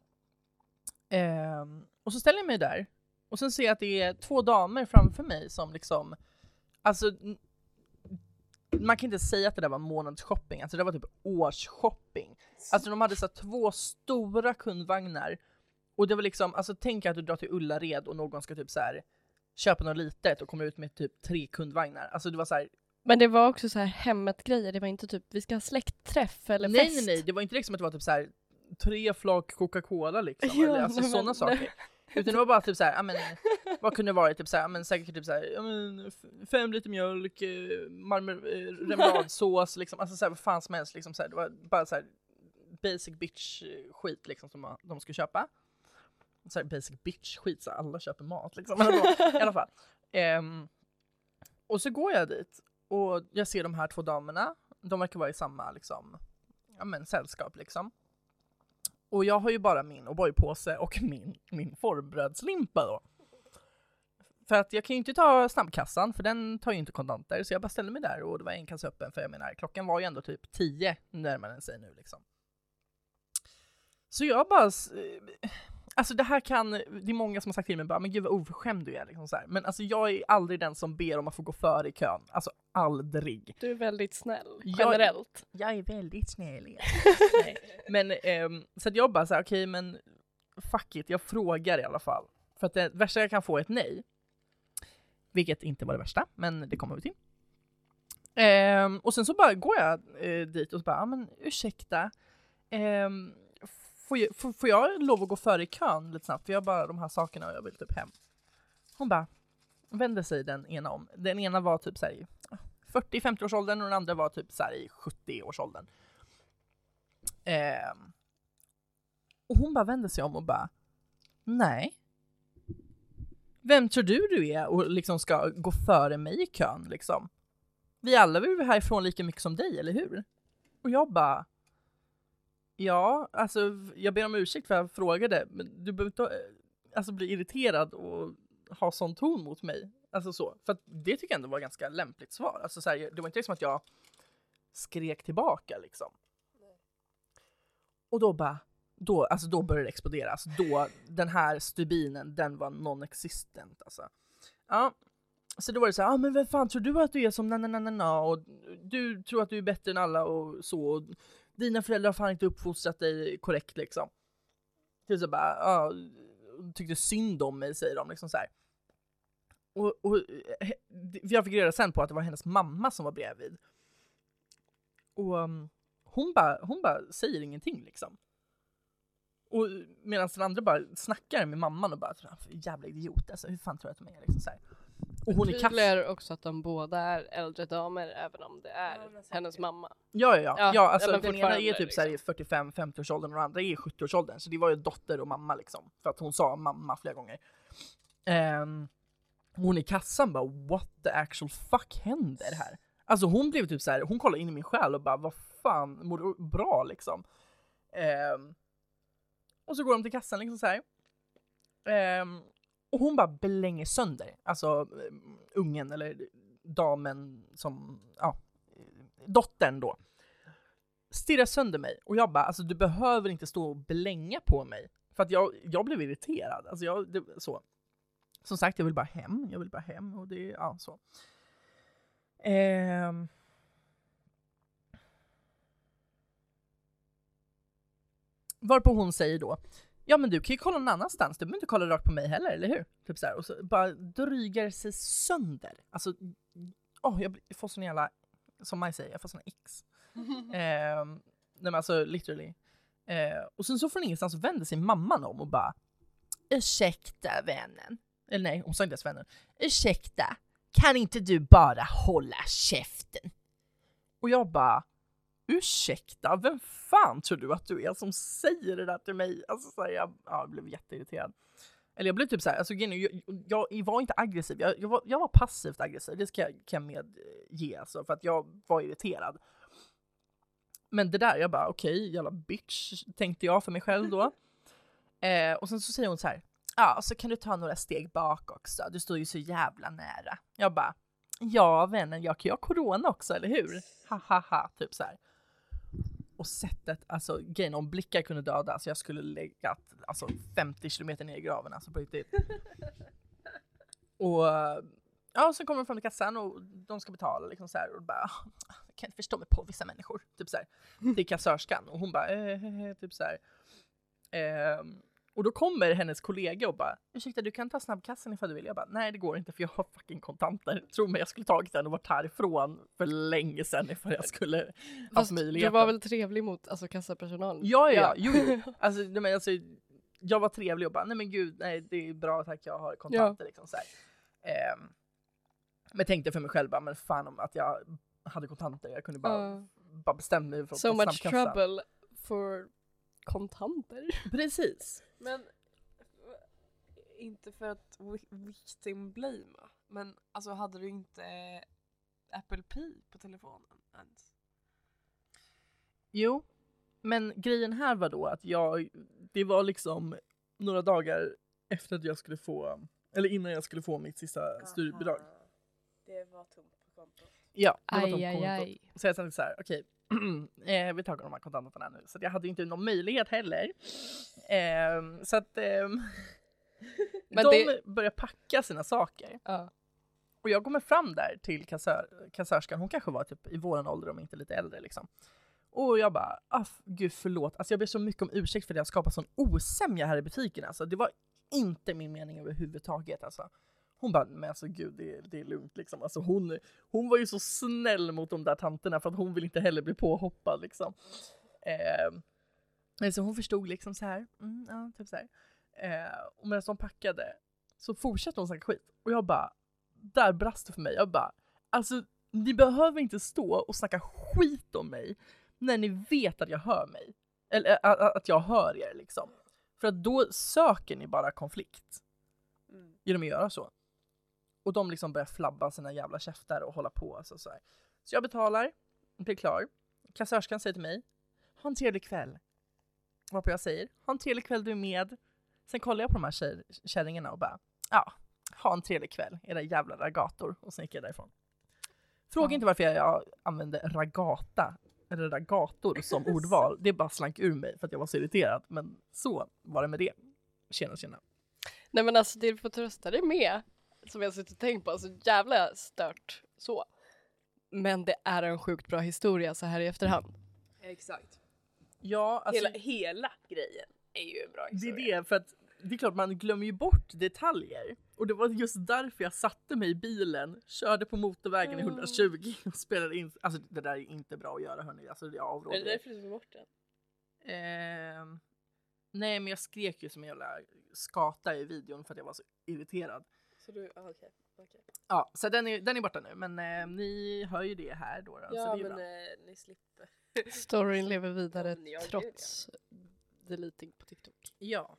S2: Ehm, och så ställer jag mig där och sen ser jag att det är två damer framför mig som liksom, alltså man kan inte säga att det där var månadsshopping, alltså det var typ årsshopping. Alltså de hade så två stora kundvagnar och det var liksom, alltså tänk att du drar till Ullared och någon ska typ så här köpa något litet och kommer ut med typ tre kundvagnar. Alltså det var så här,
S3: Men det var också så här hemmet-grejer. Det var inte typ vi ska ha släktträff eller
S2: nej,
S3: fest.
S2: Nej nej det var inte liksom att det var typ så här tre flak Coca-Cola liksom,
S3: Ja,
S2: eller alltså
S3: nej,
S2: sådana saker. Utan det var bara typ såhär, ja men vad kunde det varit? Typ såhär, ja men säkert typ såhär, ja men fem liter mjölk, eh, eh, remouladsås liksom, alltså såhär vad fan som helst liksom såhär, det var bara såhär basic bitch skit liksom som de skulle köpa. så här basic bitch skit så här, alla köper mat liksom. Men då, I alla fall. Um, och så går jag dit och jag ser de här två damerna. De verkar vara i samma liksom, ja men sällskap liksom. Och jag har ju bara min O'boy-påse och min, min formbrödslimpa då. För att jag kan ju inte ta snabbkassan för den tar ju inte kontanter så jag bara ställde mig där och det var en kassa öppen för jag menar klockan var ju ändå typ 10 närmare den sig nu liksom. Så jag bara, alltså det här kan, det är många som har sagt till mig bara men gud vad oförskämd du är liksom så här. Men alltså jag är aldrig den som ber om att få gå före i kön, alltså aldrig.
S3: Du är väldigt snäll,
S2: Jag-
S3: generellt.
S2: Jag är väldigt snäll. Men ehm, så att jag bara såhär, okej men fuck it, jag frågar i alla fall. För att det värsta jag kan få är ett nej. Vilket inte var det värsta, men det kommer vi till. Ehm, och sen så bara går jag eh, dit och så bara, men ursäkta. ehm, får, jag, får, får jag lov att gå före i kön lite snabbt? För jag har bara de här sakerna och jag vill typ hem. Hon bara vänder sig den ena om. Den ena var typ såhär i 40-50 års åldern och den andra var typ såhär i 70 års åldern. Eh, och hon bara vänder sig om och bara Nej. Vem tror du du är och liksom ska gå före mig i kön liksom? Vi alla vill väl härifrån lika mycket som dig, eller hur? Och jag bara Ja, alltså jag ber om ursäkt för att jag frågade, men du behöver inte eh, alltså, bli irriterad och ha sån ton mot mig. Alltså så, för att det tycker jag ändå var ett ganska lämpligt svar. Alltså så här, det var inte liksom att jag skrek tillbaka liksom. Och då bara, då, alltså då började det explodera. Alltså då, den här stubinen, den var non-existent alltså. Ja, så då var det så här, ah, men vem fan tror du att du är som na na na na na och du tror att du är bättre än alla och så. Och dina föräldrar har fan inte uppfostrat dig korrekt liksom. Typ så bara, ja, tyckte synd om mig säger de liksom så här. Och, och jag fick reda sen på att det var hennes mamma som var bredvid. Och um, hon bara, hon bara säger ingenting liksom. Och medan den andra bara snackar med mamman och bara jävla idiot alltså, hur fan tror du att de är liksom så här. Och hon är kass.
S3: Också att de båda är äldre damer även om det är hennes mamma.
S2: Ja, ja, ja.
S3: Ja,
S2: ja alltså
S3: ja,
S2: den ena är typ såhär i 45-50 års åldern och den andra är i 70 års åldern. Så det var ju dotter och mamma liksom. För att hon sa mamma flera gånger. Ehm, hon i kassan bara what the actual fuck händer här? Alltså hon blev typ så här, hon kollade in i min själ och bara vad fan, mår du bra liksom? Ehm, och så går de till kassan liksom så här. Ehm, och hon bara blänger sönder, alltså eh, ungen eller damen som, ja, dottern då. Stirrar sönder mig och jag bara, alltså du behöver inte stå och blänga på mig. För att jag, jag blev irriterad, alltså jag, det, så. Som sagt, jag vill bara hem, jag vill bara hem och det, ja så. Ehm. Varpå hon säger då, ja men du kan ju kolla någon annanstans, du behöver inte kolla rakt på mig heller, eller hur? Typ så här, och så bara drygar sig sönder. Alltså, åh, jag får sån jävla, som Maj säger, jag får såna x. Ehm, nej men alltså literally. Eh, och sen så från ingenstans vänder sig mamman om och bara Ursäkta vännen. Eller nej, hon sa inte ens vännen. Ursäkta, kan inte du bara hålla käften? Och jag bara Ursäkta, vem fan tror du att du är som säger det där till mig? Alltså så här, jag, ja, jag blev jätteirriterad. Eller jag blev typ såhär, alltså, är, jag, jag var inte aggressiv, jag, jag, var, jag var passivt aggressiv, det ska jag, kan jag medge alltså, för att jag var irriterad. Men det där, jag bara okej, jävla bitch, tänkte jag för mig själv då. Eh, och sen så säger hon så här, ja så kan du ta några steg bak också, du står ju så jävla nära. Jag bara, ja vännen, jag kan ju ha corona också, eller hur? Ha ha ha, typ så här. Och sättet, alltså grejen om blickar kunde döda, så jag skulle lägga alltså 50 kilometer ner i graven alltså på riktigt. och ja, och sen kommer de fram till kassan och de ska betala liksom så här och bara, ah, jag kan inte förstå mig på vissa människor, typ så här. Till kassörskan och hon bara, eh, eh, eh typ så här. Eh, och då kommer hennes kollega och bara, ursäkta du kan ta snabbkassan ifall du vill. Jag bara, nej det går inte för jag har fucking kontanter. Tro mig jag skulle tagit den och varit härifrån för länge sedan ifall jag skulle haft
S3: Fast du
S2: möjligheten.
S3: var väl trevlig mot alltså, kassapersonalen?
S2: Ja, ja, ja. Jo. Alltså, nej, men alltså, jag var trevlig och bara, nej men gud, nej det är bra tack, jag har kontanter liksom så. Ehm, men tänkte för mig själv bara, men fan om att jag hade kontanter, jag kunde bara,
S3: Ja.
S2: bara bestämma mig för att
S3: So much
S2: snabbkassa.
S3: trouble for kontanter.
S2: Precis.
S1: Men inte för att vi- victim blamea, men alltså hade du inte Apple Pay på telefonen ens?
S2: Jo, men grejen här var då att jag, det var liksom några dagar efter att jag skulle få, eller innan jag skulle få mitt sista studiebidrag.
S1: Det var tomt på kontot.
S2: Ja, det var tomt
S3: aj,
S2: kontot. Så jag tänkte så här, okej, eh, vi tar de här kontanterna nu. Så jag hade ju inte någon möjlighet heller. Ehm, så att ehm,
S3: Men
S2: de
S3: det-
S2: börjar packa sina saker.
S3: Ja.
S2: Och jag kommer fram där till kassör, kassörskan, hon kanske var typ i våran ålder om inte lite äldre liksom. Och jag bara, ah, gud förlåt, alltså jag ber så mycket om ursäkt för att jag skapat sån osämja här i butiken alltså. Det var inte min mening överhuvudtaget alltså. Hon bara, men alltså gud det, det är lugnt liksom. Alltså hon, hon var ju så snäll mot de där tanterna för att hon vill inte heller bli påhoppad liksom. Eh, så hon förstod liksom så här, mm, ja, typ så här. Eh, och medan de packade så fortsatte hon snacka skit. Och jag bara, där brast det för mig. Jag bara, alltså ni behöver inte stå och snacka skit om mig när ni vet att jag hör mig. Eller att jag hör er liksom. För att då söker ni bara konflikt
S1: Mm.
S2: genom att göra så. Och de liksom börjar flabba sina jävla käftar och hålla på. Alltså, så, här. så jag betalar, blir klar. Kassörskan säger till mig, ha en trevlig kväll. Varpå jag säger, ha en trevlig kväll du är med. Sen kollar jag på de här tjej- kärringarna och bara, ja, ha en trevlig kväll, era jävla ragator. Och sen gick jag därifrån. Fråga
S3: Ja.
S2: inte varför jag, jag använde ragata, eller ragator som ordval. Det bara slank ur mig för att jag var så irriterad. Men så var det med det. Tjena tjena.
S3: Nej men alltså det du får trösta dig med, som jag suttit och tänkt på, alltså jävla stört så. Men det är en sjukt bra historia så här i efterhand.
S1: Exakt.
S2: Ja, alltså,
S1: hela, hela grejen är ju en bra
S2: det är
S1: historia.
S2: det, för att det är klart man glömmer ju bort detaljer. Och det var just därför jag satte mig i bilen, körde på motorvägen i 120 och spelade in. Alltså det där är inte bra att göra hörni, alltså jag avråder.
S3: Är det därför du tog bort den?
S2: Ehm, nej men jag skrek ju som en jävla skata i videon för att jag var så irriterad.
S3: Så du, ah, okej. okej.
S2: Ja, så den är, den är borta nu men eh, ni hör ju det här då. då så
S1: Ja
S2: det är
S1: men
S2: bra.
S1: eh, ni slipper.
S3: Storyn lever vidare
S1: Ja,
S3: trots deleting på TikTok.
S2: Ja.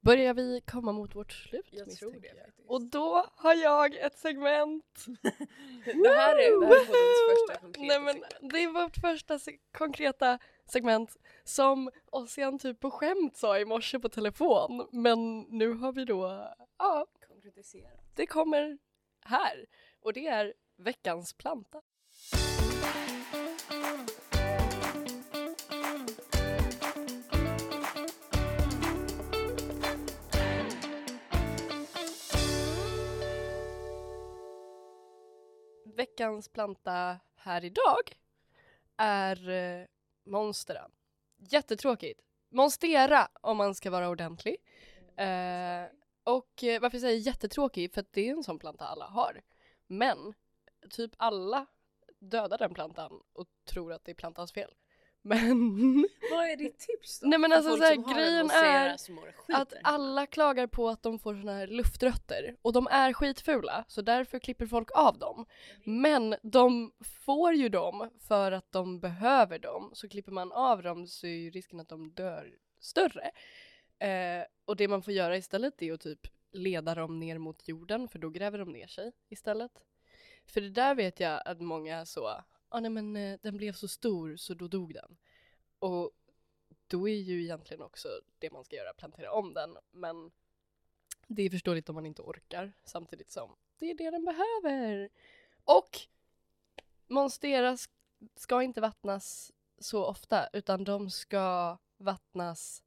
S3: Börjar vi komma mot vårt slut
S1: Jag tror det
S3: jag.
S1: faktiskt.
S3: Och då har jag ett segment.
S1: Det här är, det här är poddens första konkreta
S3: Nej men
S1: segment.
S3: det är vårt första se- konkreta segment som Ossian typ på skämt sa i morse på telefon. Men nu har vi då, ja,
S1: Konkretiserat.
S3: det kommer här. Och det är veckans planta. Veckans planta här idag är eh, Monstera. Jättetråkigt. Monstera om man ska vara ordentlig. Eh, och eh, varför säger jag jättetråkig? För att det är en sån planta alla har. Men typ alla dödar den plantan och tror att det är plantans fel. Men
S1: Vad är ditt tips då?
S3: Nej, men alltså
S1: folk
S3: så här,
S1: som har en
S3: grejen är att alla klagar på att de får såna här luftrötter och de är skitfula så därför klipper folk av dem. Men de får ju dem för att de behöver dem så klipper man av dem så är ju risken att de dör större. Eh, och det man får göra istället är att typ leda dem ner mot jorden för då gräver de ner sig istället. För det där vet jag att många är så, ah, nej men eh, den blev så stor så då dog den. Och då är ju egentligen också det man ska göra plantera om den. Men det är förståeligt om man inte orkar samtidigt som det är det den behöver. Och Monstera ska inte vattnas så ofta utan de ska vattnas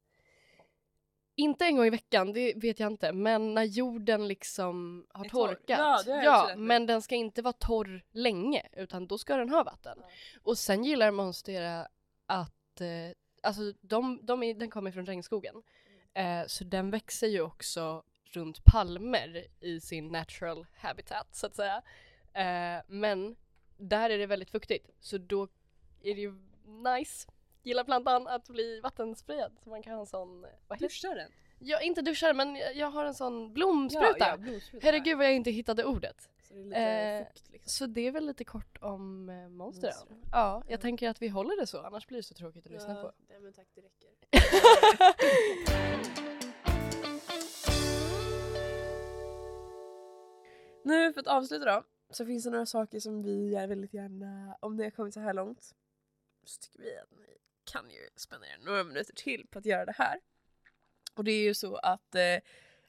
S3: inte en gång i veckan, det vet jag inte, men när jorden liksom har
S1: Är
S3: torkat.
S1: Ja,
S3: ja men den ska inte vara torr länge utan då ska den ha vatten. Och sen gillar Monstera att, eh, alltså de, de är, den kommer från regnskogen. Eh, så den växer ju också runt palmer i sin natural habitat så att säga. Eh, men där är det väldigt fuktigt så då är det ju nice, gillar plantan att bli vattensprid så man kan ha en sån, vad heter
S1: Duscha den.
S3: Jag inte duschar men jag- har en sån blomspruta.
S1: Ja, ja, blomspruta.
S3: Herregud vad jag inte hittade ordet.
S1: Så det är lite
S3: Eh,
S1: fukt liksom.
S3: Så det är väl lite kort om eh. Monstren. Ja, jag tänker att vi håller det så annars blir det så tråkigt att lyssna på.
S1: Nej men tack det räcker. Nu för att avsluta då så finns det några saker som vi är väldigt gärna, om ni har kommit så här långt så tycker vi att ni kan ju spendera några minuter till på att göra det här. Och det är ju så att eh,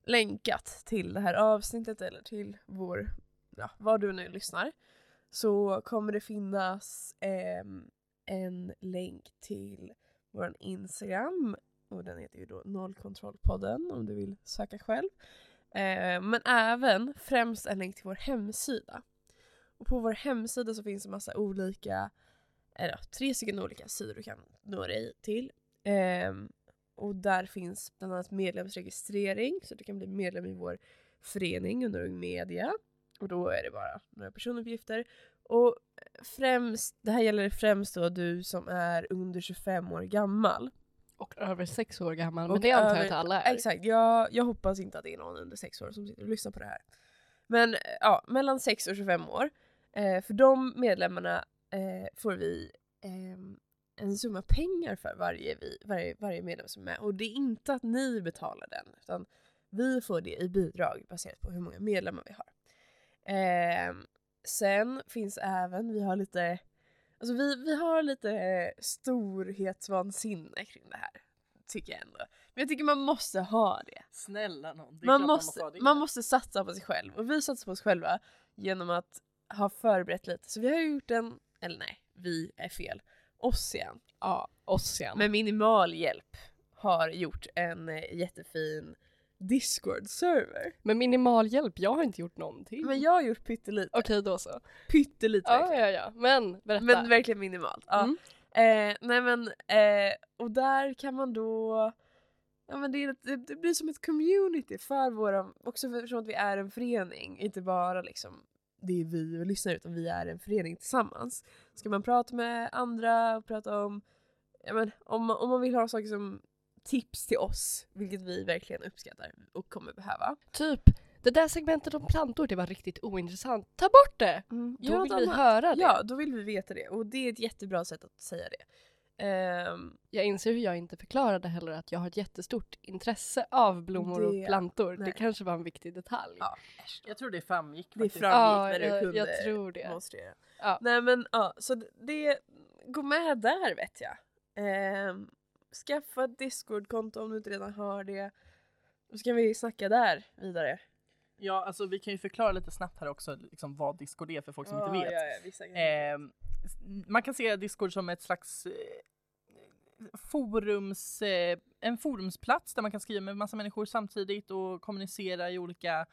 S1: länkat till det här avsnittet eller till vår, ja, vad du nu lyssnar så kommer det finnas eh, en länk till vår Instagram och den heter ju då Nollkontrollpodden om du vill söka själv. Eh, men även främst en länk till vår hemsida. Och på vår hemsida så finns det massa olika, eller tre stycken olika sidor du kan nå dig till. Ehm, och där finns bland annat medlemsregistrering så du kan bli medlem i vår förening under Ung Media. Och då är det bara några personuppgifter. Och främst, det här gäller främst då du som är under 25 år gammal.
S3: Och över sex år gammal, men
S1: Och
S3: det antar jag att alla är.
S1: Exakt, jag, jag hoppas inte att det är någon under 6 år som sitter och lyssnar på det här. Men eh, ja, mellan 6 och 25 år. Eh, för de medlemmarna eh, får vi ehm, en summa pengar för varje, vi, varje, varje medlem som är med. Och det är inte att ni betalar den, utan vi får det i bidrag baserat på hur många medlemmar vi har. Ehm, sen finns även, vi har lite Alltså vi, vi har lite eh, storhetsvansinne kring det här. Tycker jag ändå. Men jag tycker man måste ha det.
S2: Snälla någon. det
S1: Man måste,
S2: det.
S1: man måste satsa på sig själv. Och vi satsar på oss själva genom att ha förberett lite. Så vi har gjort en, eller nej, vi är fel. Ossian,
S3: Ja, Ossian.
S1: med minimal hjälp, har gjort en eh, jättefin Discord-server.
S3: Med minimal hjälp, jag har inte gjort någonting.
S1: Men jag har gjort pyttelite.
S3: Okej då så.
S1: Pyttelite
S3: Ja,
S1: verkligen.
S3: ja, ja. Men berätta.
S1: Men verkligen minimalt. Ja.
S3: Mm.
S1: Eh, nej men, eh, och där kan man då Ja men det, ett- det, det blir som ett community för våra, också eftersom att vi är en förening, inte bara liksom det är vi och lyssnar utan vi är en förening tillsammans. Ska man prata med andra och prata om, ja men om, man- om man vill ha saker som tips till oss, vilket vi verkligen uppskattar och kommer behöva.
S3: Typ, det där segmentet om plantor, det var riktigt ointressant. Ta bort det! Då vill vi höra det.
S1: Ja, då vill vi veta det och det är ett jättebra sätt att säga det. Ehm,
S3: Jag inser hur jag inte förklarade heller att jag har ett jättestort intresse av blommor
S1: Det-
S3: och plantor.
S1: nej.
S3: Det kanske var en viktig detalj.
S1: ja,
S2: Jag tror det framgick
S1: det
S2: faktiskt.
S1: framgick
S3: Ja,
S1: när du
S3: jag,
S1: kunde
S3: jag tror det.
S1: demonstrera.
S3: Ja.
S1: Nej men ja, så det- gå med där vet jag. Ehm, skaffa ett discord-konto om du inte redan har det. Då ska vi snacka där vidare.
S2: Ja, alltså vi kan ju förklara lite snabbt här också liksom, vad Discord är för folk som inte vet.
S1: Ja, ja, vissa kan-
S2: Ehm, man kan se Discord som ett slags eh, forums, eh, en forumsplats där man kan skriva med massa människor samtidigt och kommunicera i olika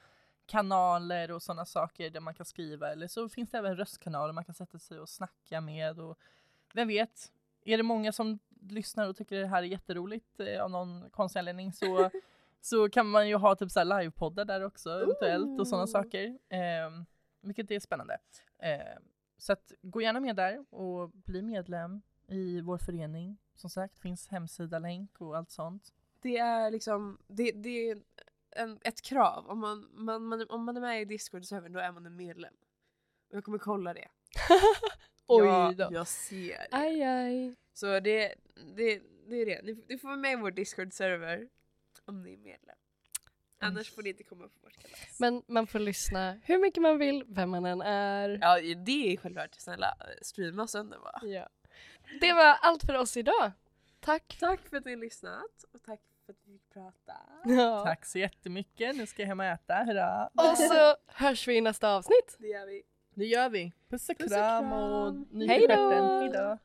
S2: kanaler och sådana saker där man kan skriva eller så finns det även röstkanaler man kan sätta sig och snacka med och vem vet, är det många som lyssnar och tycker det här är jätteroligt eh, av någon konstig anledning så så kan man ju ha typ så livepoddar där också eventuellt och sådana saker. Ehm, vilket är spännande. Ehm, så att gå gärna med där och bli medlem i vår förening. Som sagt finns hemsida, länk och allt sånt.
S1: Det är liksom, det, det är en, ett krav. Om man, man, man, om man är med i discord-servern då är man en medlem. Och jag kommer kolla det.
S3: Oj
S1: ja,
S3: då.
S1: Jag ser.
S3: Aj, aj.
S1: Så det, det, det är det. Ni, ni får vara med i vår discord-server om ni är medlem. Annars får ni inte komma på vårt kalas.
S3: Men man får lyssna hur mycket man vill, vem man än är.
S1: Ja det är självklart. Snälla streama sönder bara.
S3: Ja. Det var allt för oss idag. Tack.
S1: Tack för att ni har lyssnat och tack för att vi fick prata.
S3: Ja.
S2: Tack så jättemycket. Nu ska jag hem och äta. Hurra!
S3: Och så hörs vi i nästa avsnitt.
S1: Det gör vi.
S2: Det gör vi. Puss och
S1: Puss och
S2: kram och stjärten. Hej då!